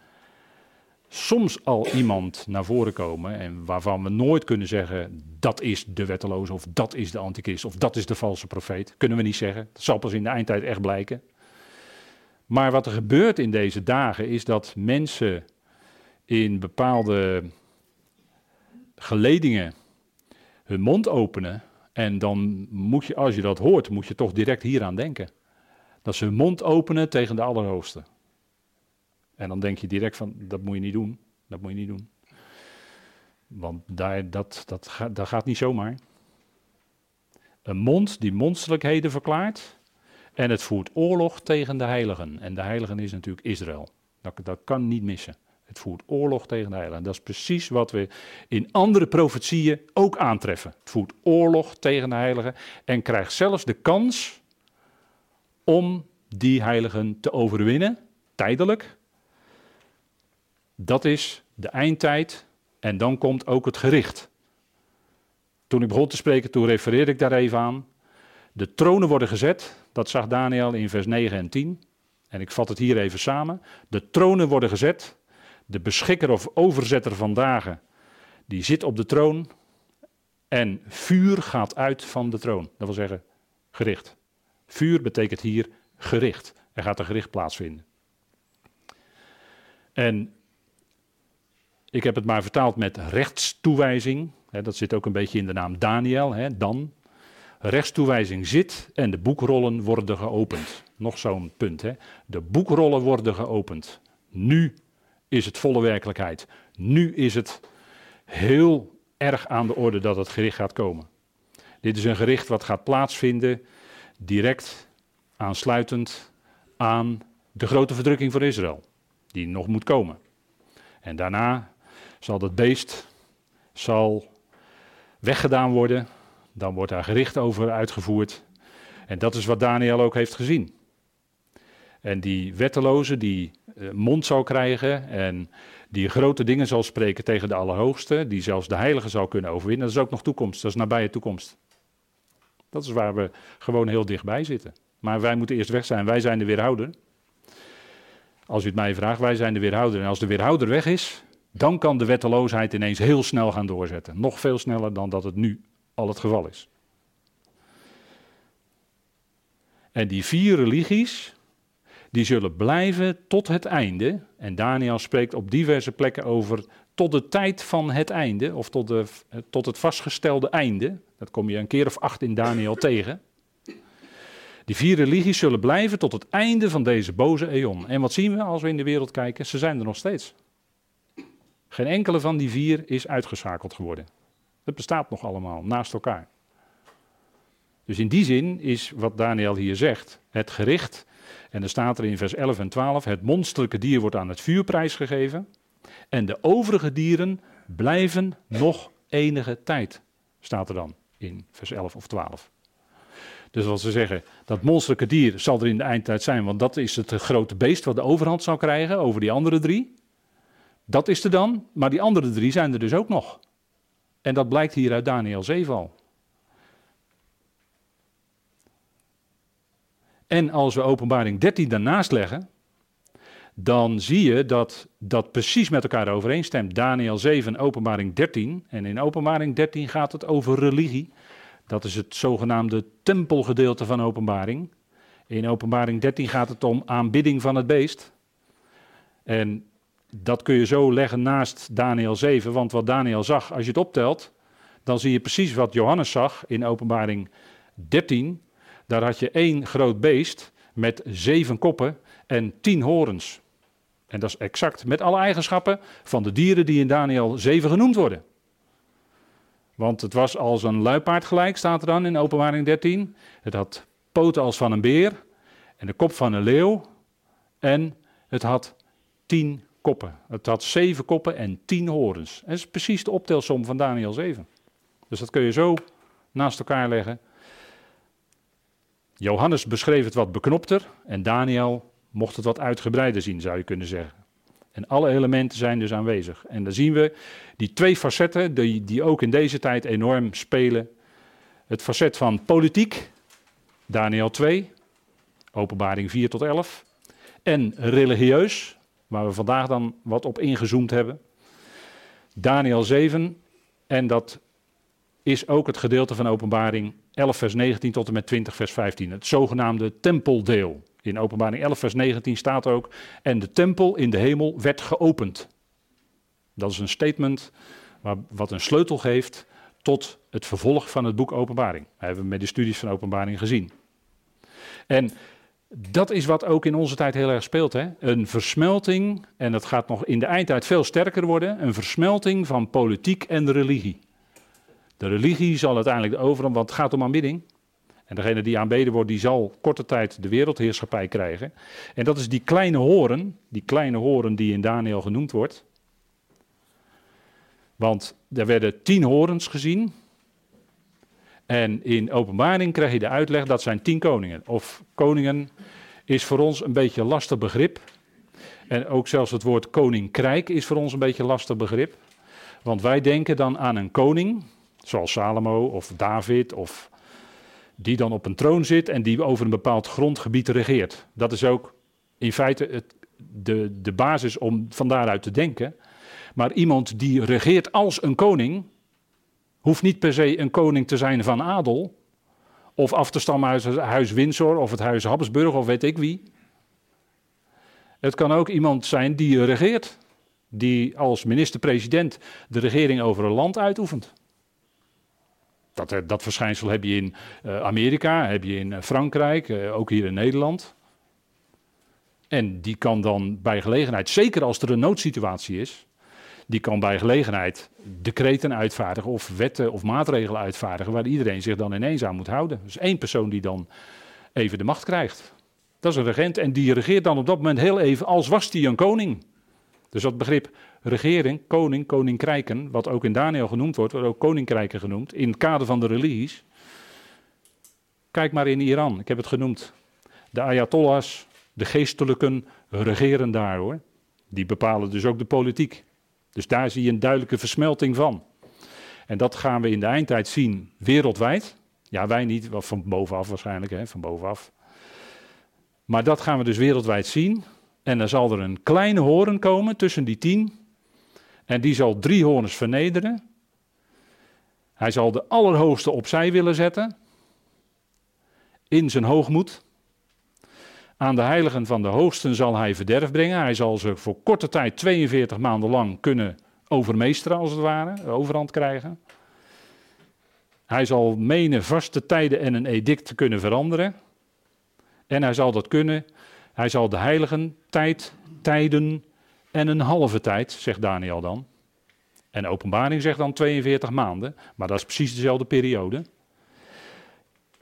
soms al iemand naar voren komen en waarvan we nooit kunnen zeggen dat is de wetteloze of dat is de antichrist of dat is de valse profeet. Kunnen we niet zeggen. Dat zal pas in de eindtijd echt blijken. Maar wat er gebeurt in deze dagen is dat mensen in bepaalde geledingen hun mond openen. En dan moet je, als je dat hoort, moet je toch direct hieraan denken. Dat ze hun mond openen tegen de Allerhoogste. En dan denk je direct van, dat moet je niet doen. Dat moet je niet doen. Want daar, dat, dat, gaat, dat gaat niet zomaar. Een mond die monsterlijkheden verklaart. En het voert oorlog tegen de heiligen. En de heiligen is natuurlijk Israël. Dat, dat kan niet missen. Het voert oorlog tegen de heiligen. Dat is precies wat we in andere profetieën ook aantreffen. Het voert oorlog tegen de heiligen en krijgt zelfs de kans om die heiligen te overwinnen, tijdelijk. Dat is de eindtijd en dan komt ook het gericht. Toen ik begon te spreken, toen refereerde ik daar even aan. De tronen worden gezet, dat zag Daniel in vers 9 en 10. En ik vat het hier even samen. De tronen worden gezet. De beschikker of overzetter van dagen, die zit op de troon. En vuur gaat uit van de troon. Dat wil zeggen, gericht. Vuur betekent hier gericht. Er gaat een gericht plaatsvinden. En ik heb het maar vertaald met rechtstoewijzing. dat zit ook een beetje in de naam Daniel, dan. Rechtstoewijzing zit en de boekrollen worden geopend. Nog zo'n punt. Hè. De boekrollen worden geopend. Nu is het volle werkelijkheid. Nu is het heel erg aan de orde dat het gericht gaat komen. Dit is een gericht wat gaat plaatsvinden direct aansluitend aan de grote verdrukking voor Israël, die nog moet komen. En daarna zal dat beest zal weggedaan worden, dan wordt daar gericht over uitgevoerd. En dat is wat Daniel ook heeft gezien. En die wetteloze die eh, mond zal krijgen en die grote dingen zal spreken tegen de Allerhoogste, die zelfs de Heilige zal kunnen overwinnen, dat is ook nog toekomst, dat is nabije toekomst. Dat is waar we gewoon heel dichtbij zitten. Maar wij moeten eerst weg zijn, wij zijn de weerhouder. Als u het mij vraagt, wij zijn de weerhouder. En als de weerhouder weg is, dan kan de wetteloosheid ineens heel snel gaan doorzetten. Nog veel sneller dan dat het nu al het geval is. En die vier religies, die zullen blijven tot het einde. En Daniel spreekt op diverse plekken over tot de tijd van het einde, of tot, de, tot het vastgestelde einde. Dat kom je een keer of acht in Daniel tegen. Die vier religies zullen blijven tot het einde van deze boze eon. En wat zien we als we in de wereld kijken? Ze zijn er nog steeds. Geen enkele van die vier is uitgeschakeld geworden. Het bestaat nog allemaal naast elkaar. Dus in die zin is wat Daniel hier zegt, het gericht, en er staat er in vers 11 en 12, het monsterlijke dier wordt aan het vuur prijsgegeven en de overige dieren blijven nog enige tijd, staat er dan in vers 11 of 12. Dus wat ze zeggen, dat monsterlijke dier zal er in de eindtijd zijn, want dat is het grote beest wat de overhand zal krijgen over die andere drie. Dat is er dan, maar die andere drie zijn er dus ook nog. En dat blijkt hier uit Daniel 7 al. En als we openbaring 13 daarnaast leggen, dan zie je dat dat precies met elkaar overeenstemt. Daniel 7, openbaring 13. En in openbaring 13 gaat het over religie. Dat is het zogenaamde tempelgedeelte van openbaring. In openbaring 13 gaat het om aanbidding van het beest. En dat kun je zo leggen naast Daniel 7, want wat Daniel zag, als je het optelt, dan zie je precies wat Johannes zag in openbaring 13. Daar had je één groot beest met zeven koppen en tien horens. En dat is exact met alle eigenschappen van de dieren die in Daniel 7 genoemd worden. Want het was als een luipaard gelijk, staat er dan in openbaring 13. Het had poten als van een beer en de kop van een leeuw. En het had tien koppen. Het had zeven koppen en tien horens. dat is precies de optelsom van Daniel 7. Dus dat kun je zo naast elkaar leggen. Johannes beschreef het wat beknopter en Daniel mocht het wat uitgebreider zien, zou je kunnen zeggen. En alle elementen zijn dus aanwezig. En dan zien we die twee facetten die, die ook in deze tijd enorm spelen. Het facet van politiek, Daniel 2, openbaring 4 tot 11. En religieus, waar we vandaag dan wat op ingezoomd hebben. Daniel 7, en dat is ook het gedeelte van openbaring 11 vers 19 tot en met 20 vers 15. Het zogenaamde tempeldeel. In openbaring 11 vers 19 staat ook, en de tempel in de hemel werd geopend. Dat is een statement wat een sleutel geeft tot het vervolg van het boek Openbaring. Dat hebben we met de studies van Openbaring gezien. En dat is wat ook in onze tijd heel erg speelt. Hè? Een versmelting, en dat gaat nog in de eindtijd veel sterker worden, een versmelting van politiek en religie. De religie zal uiteindelijk de overhand, want het gaat om aanbidding. En degene die aanbeden wordt, die zal korte tijd de wereldheerschappij krijgen. En dat is die kleine horen, die kleine horen die in Daniel genoemd wordt. Want er werden tien horens gezien. En in openbaring krijg je de uitleg dat zijn tien koningen. Of koningen is voor ons een beetje een lastig begrip. En ook zelfs het woord koninkrijk is voor ons een beetje een lastig begrip. Want wij denken dan aan een koning, zoals Salomo of David, of die dan op een troon zit en die over een bepaald grondgebied regeert. Dat is ook in feite het, de, de basis om van daaruit te denken. Maar iemand die regeert als een koning, hoeft niet per se een koning te zijn van adel. Of af te stammen uit het huis Windsor of het huis Habsburg of weet ik wie. Het kan ook iemand zijn die regeert. Die als minister-president de regering over een land uitoefent. Dat, eh, dat verschijnsel heb je in uh, Amerika, heb je in uh, Frankrijk, ook hier in Nederland. En die kan dan bij gelegenheid, zeker als er een noodsituatie is, die kan bij gelegenheid decreten uitvaardigen of wetten of maatregelen uitvaardigen waar iedereen zich dan ineens aan moet houden. Dus één persoon die dan even de macht krijgt. Dat is een regent en die regeert dan op dat moment heel even als was hij een koning. Dus dat begrip regering, koning, koninkrijken, wat ook in Daniel genoemd wordt, wordt ook koninkrijken genoemd, in het kader van de religies. Kijk maar in Iran, ik heb het genoemd. De Ayatollahs, de geestelijken, regeren daar hoor. Die bepalen dus ook de politiek. Dus daar zie je een duidelijke versmelting van. En dat gaan we in de eindtijd zien wereldwijd. Ja, wij niet, van bovenaf waarschijnlijk, hè, van bovenaf. Maar dat gaan we dus wereldwijd zien. En dan zal er een kleine horen komen tussen die tien. En die zal drie horens vernederen. Hij zal de Allerhoogste opzij willen zetten. In zijn hoogmoed. Aan de heiligen van de hoogsten zal hij verderf brengen. Hij zal ze voor korte tijd, 42 maanden lang, kunnen overmeesteren, als het ware, overhand krijgen. Hij zal menen vaste tijden en een edict te kunnen veranderen. En hij zal dat kunnen. Hij zal de heiligen tijd, tijden en een halve tijd, zegt Daniel dan. En openbaring zegt dan 42 maanden, maar dat is precies dezelfde periode.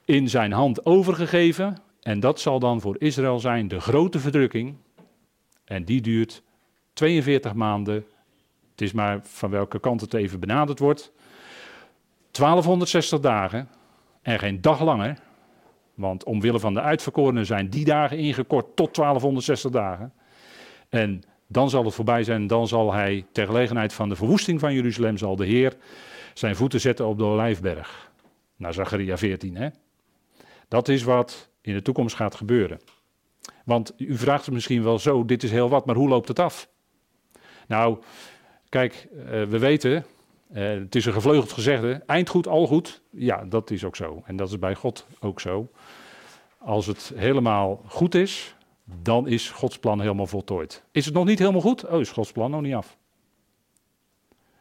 In zijn hand overgegeven en dat zal dan voor Israël zijn de grote verdrukking. En die duurt 42 maanden. Het is maar van welke kant het even benaderd wordt. 1260 dagen en geen dag langer. Want omwille van de uitverkorenen zijn die dagen ingekort tot 1260 dagen. En dan zal het voorbij zijn. Dan zal hij ter gelegenheid van de verwoesting van Jeruzalem zal de Heer zijn voeten zetten op de Olijfberg. Naar Zacharia 14. Hè? Dat is wat in de toekomst gaat gebeuren. Want u vraagt zich misschien wel zo, dit is heel wat, maar hoe loopt het af? Nou, kijk, uh, we weten, uh, het is een gevleugeld gezegde, eind goed, al goed. Ja, dat is ook zo. En dat is bij God ook zo. Als het helemaal goed is, dan is Gods plan helemaal voltooid. Is het nog niet helemaal goed? Oh, is Gods plan nog niet af.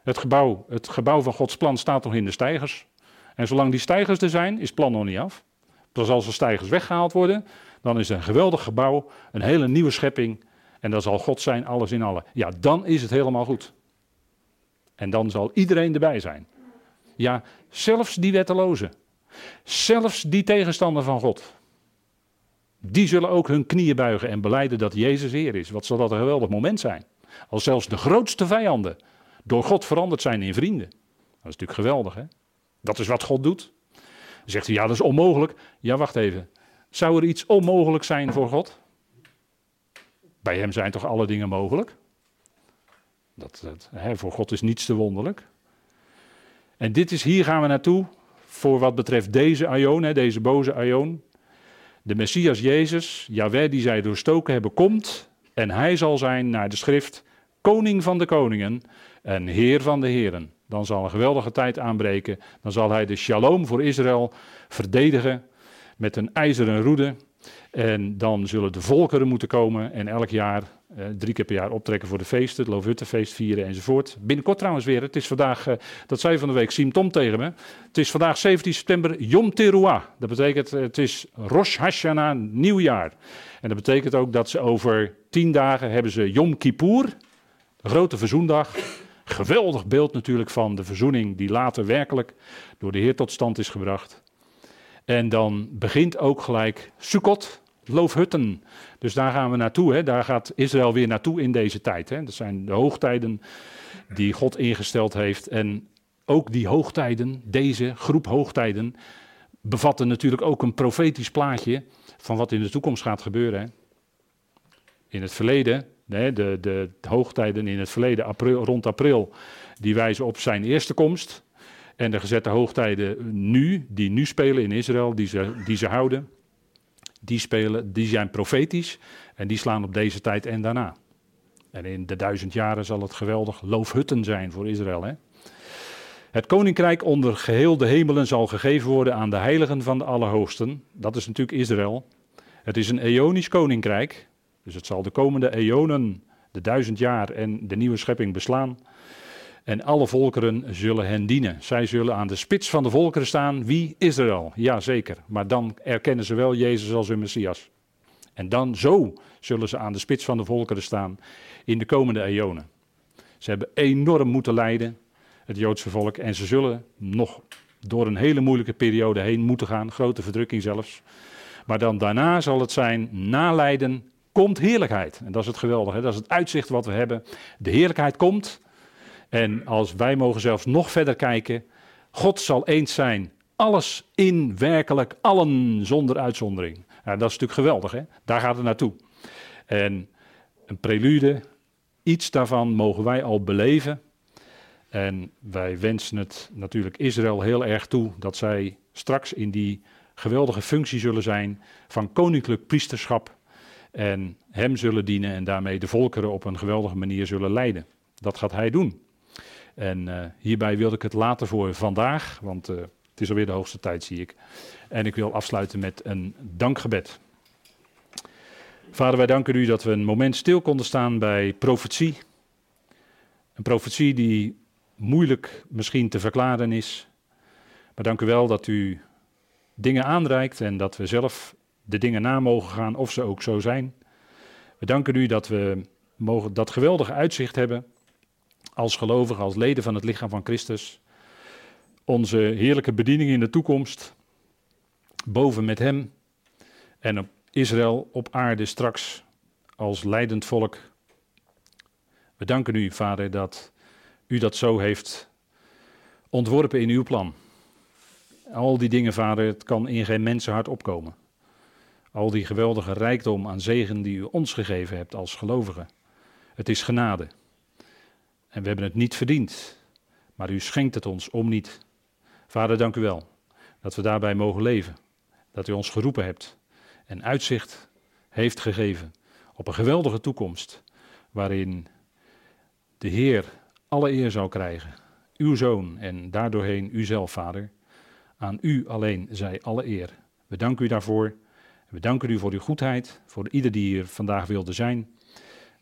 Het gebouw, het gebouw van Gods plan staat nog in de stijgers. En zolang die stijgers er zijn, is het plan nog niet af. Pas als de stijgers weggehaald worden, dan is een geweldig gebouw, een hele nieuwe schepping. En dan zal God zijn, alles in alle. Ja, dan is het helemaal goed. En dan zal iedereen erbij zijn. Ja, zelfs die wettelozen. Zelfs die tegenstander van God. Die zullen ook hun knieën buigen en beleiden dat Jezus Heer is. Wat zal dat een geweldig moment zijn. Als zelfs de grootste vijanden door God veranderd zijn in vrienden. Dat is natuurlijk geweldig, hè? Dat is wat God doet zegt hij, ja, dat is onmogelijk. Ja, wacht even. Zou er iets onmogelijk zijn voor God? Bij hem zijn toch alle dingen mogelijk? Dat, hè, voor God is niets te wonderlijk. En dit is, hier gaan we naartoe voor wat betreft deze Aion, hè, deze boze Aion. De Messias Jezus, Jaweh die zij doorstoken hebben, komt en hij zal zijn naar de schrift koning van de koningen en heer van de heren. Dan zal een geweldige tijd aanbreken. Dan zal hij de shalom voor Israël verdedigen met een ijzeren roede. En dan zullen de volkeren moeten komen en elk jaar Uh, drie keer per jaar optrekken voor de feesten, het Loofhuttenfeest vieren enzovoort. Binnenkort trouwens weer, het is vandaag, uh, dat zei van de week Siem Tom tegen me. Het is vandaag 17 september Yom Teruah. Dat betekent, het is Rosh Hashanah, nieuwjaar. En dat betekent ook dat ze over tien dagen hebben ze Yom Kippur, de grote verzoendag. Geweldig beeld natuurlijk van de verzoening die later werkelijk door de Heer tot stand is gebracht. En dan begint ook gelijk Sukkot, Loofhutten. Dus daar gaan we naartoe. Hè. Daar gaat Israël weer naartoe in deze tijd. Hè. Dat zijn de hoogtijden die God ingesteld heeft. En ook die hoogtijden, deze groep hoogtijden, bevatten natuurlijk ook een profetisch plaatje van wat in de toekomst gaat gebeuren. Hè. In het verleden, de, de, de, hoogtijden in het verleden, april, rond april, die wijzen op zijn eerste komst. En de gezette hoogtijden nu, die nu spelen in Israël, die ze, die ze houden, die, spelen, die zijn profetisch en die slaan op deze tijd en daarna. En in de duizend jaren zal het geweldig loofhutten zijn voor Israël. Hè? Het koninkrijk onder geheel de hemelen zal gegeven worden aan de heiligen van de Allerhoogsten. Dat is natuurlijk Israël. Het is een eonisch koninkrijk, dus het zal de komende eonen, de duizend jaar en de nieuwe schepping beslaan. En alle volkeren zullen hen dienen. Zij zullen aan de spits van de volkeren staan. Wie? Israël. Jazeker. Maar dan erkennen ze wel Jezus als hun Messias. En dan zo zullen ze aan de spits van de volkeren staan in de komende eonen. Ze hebben enorm moeten lijden, het Joodse volk. En ze zullen nog door een hele moeilijke periode heen moeten gaan. Grote verdrukking zelfs. Maar dan daarna zal het zijn, na lijden komt heerlijkheid. En dat is het geweldige. Dat is het uitzicht wat we hebben. De heerlijkheid komt. En als wij mogen zelfs nog verder kijken, God zal eens zijn. Alles in werkelijk, allen zonder uitzondering. Ja, dat is natuurlijk geweldig, hè? daar gaat het naartoe. En een prelude, iets daarvan mogen wij al beleven. En wij wensen het natuurlijk Israël heel erg toe dat zij straks in die geweldige functie zullen zijn van koninklijk priesterschap. En hem zullen dienen en daarmee de volkeren op een geweldige manier zullen leiden. Dat gaat hij doen. En uh, hierbij wilde ik het laten voor vandaag, want uh, het is alweer de hoogste tijd, zie ik. En ik wil afsluiten met een dankgebed. Vader, wij danken u dat we een moment stil konden staan bij profetie. Een profetie die moeilijk misschien te verklaren is. Maar dank u wel dat u dingen aanreikt en dat we zelf de dingen na mogen gaan of ze ook zo zijn. We danken u dat we mogen dat geweldige uitzicht hebben als gelovigen, als leden van het lichaam van Christus, onze heerlijke bediening in de toekomst, boven met Hem en op Israël op aarde straks als leidend volk. We danken u, Vader, dat u dat zo heeft ontworpen in uw plan. Al die dingen, Vader, het kan in geen mensenhart opkomen. Al die geweldige rijkdom aan zegen die u ons gegeven hebt als gelovigen. Het is genade. En we hebben het niet verdiend, maar u schenkt het ons om niet. Vader, dank u wel dat we daarbij mogen leven. Dat u ons geroepen hebt en uitzicht heeft gegeven op een geweldige toekomst. Waarin de Heer alle eer zou krijgen. Uw zoon en daardoorheen uzelf, Vader. Aan u alleen zij alle eer. We danken u daarvoor. We danken u voor uw goedheid, voor ieder die hier vandaag wilde zijn.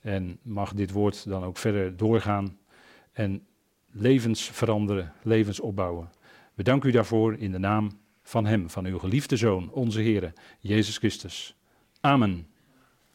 En mag dit woord dan ook verder doorgaan en levens veranderen, levens opbouwen. We danken u daarvoor in de naam van Hem, van uw geliefde Zoon, onze Heer, Jezus Christus. Amen.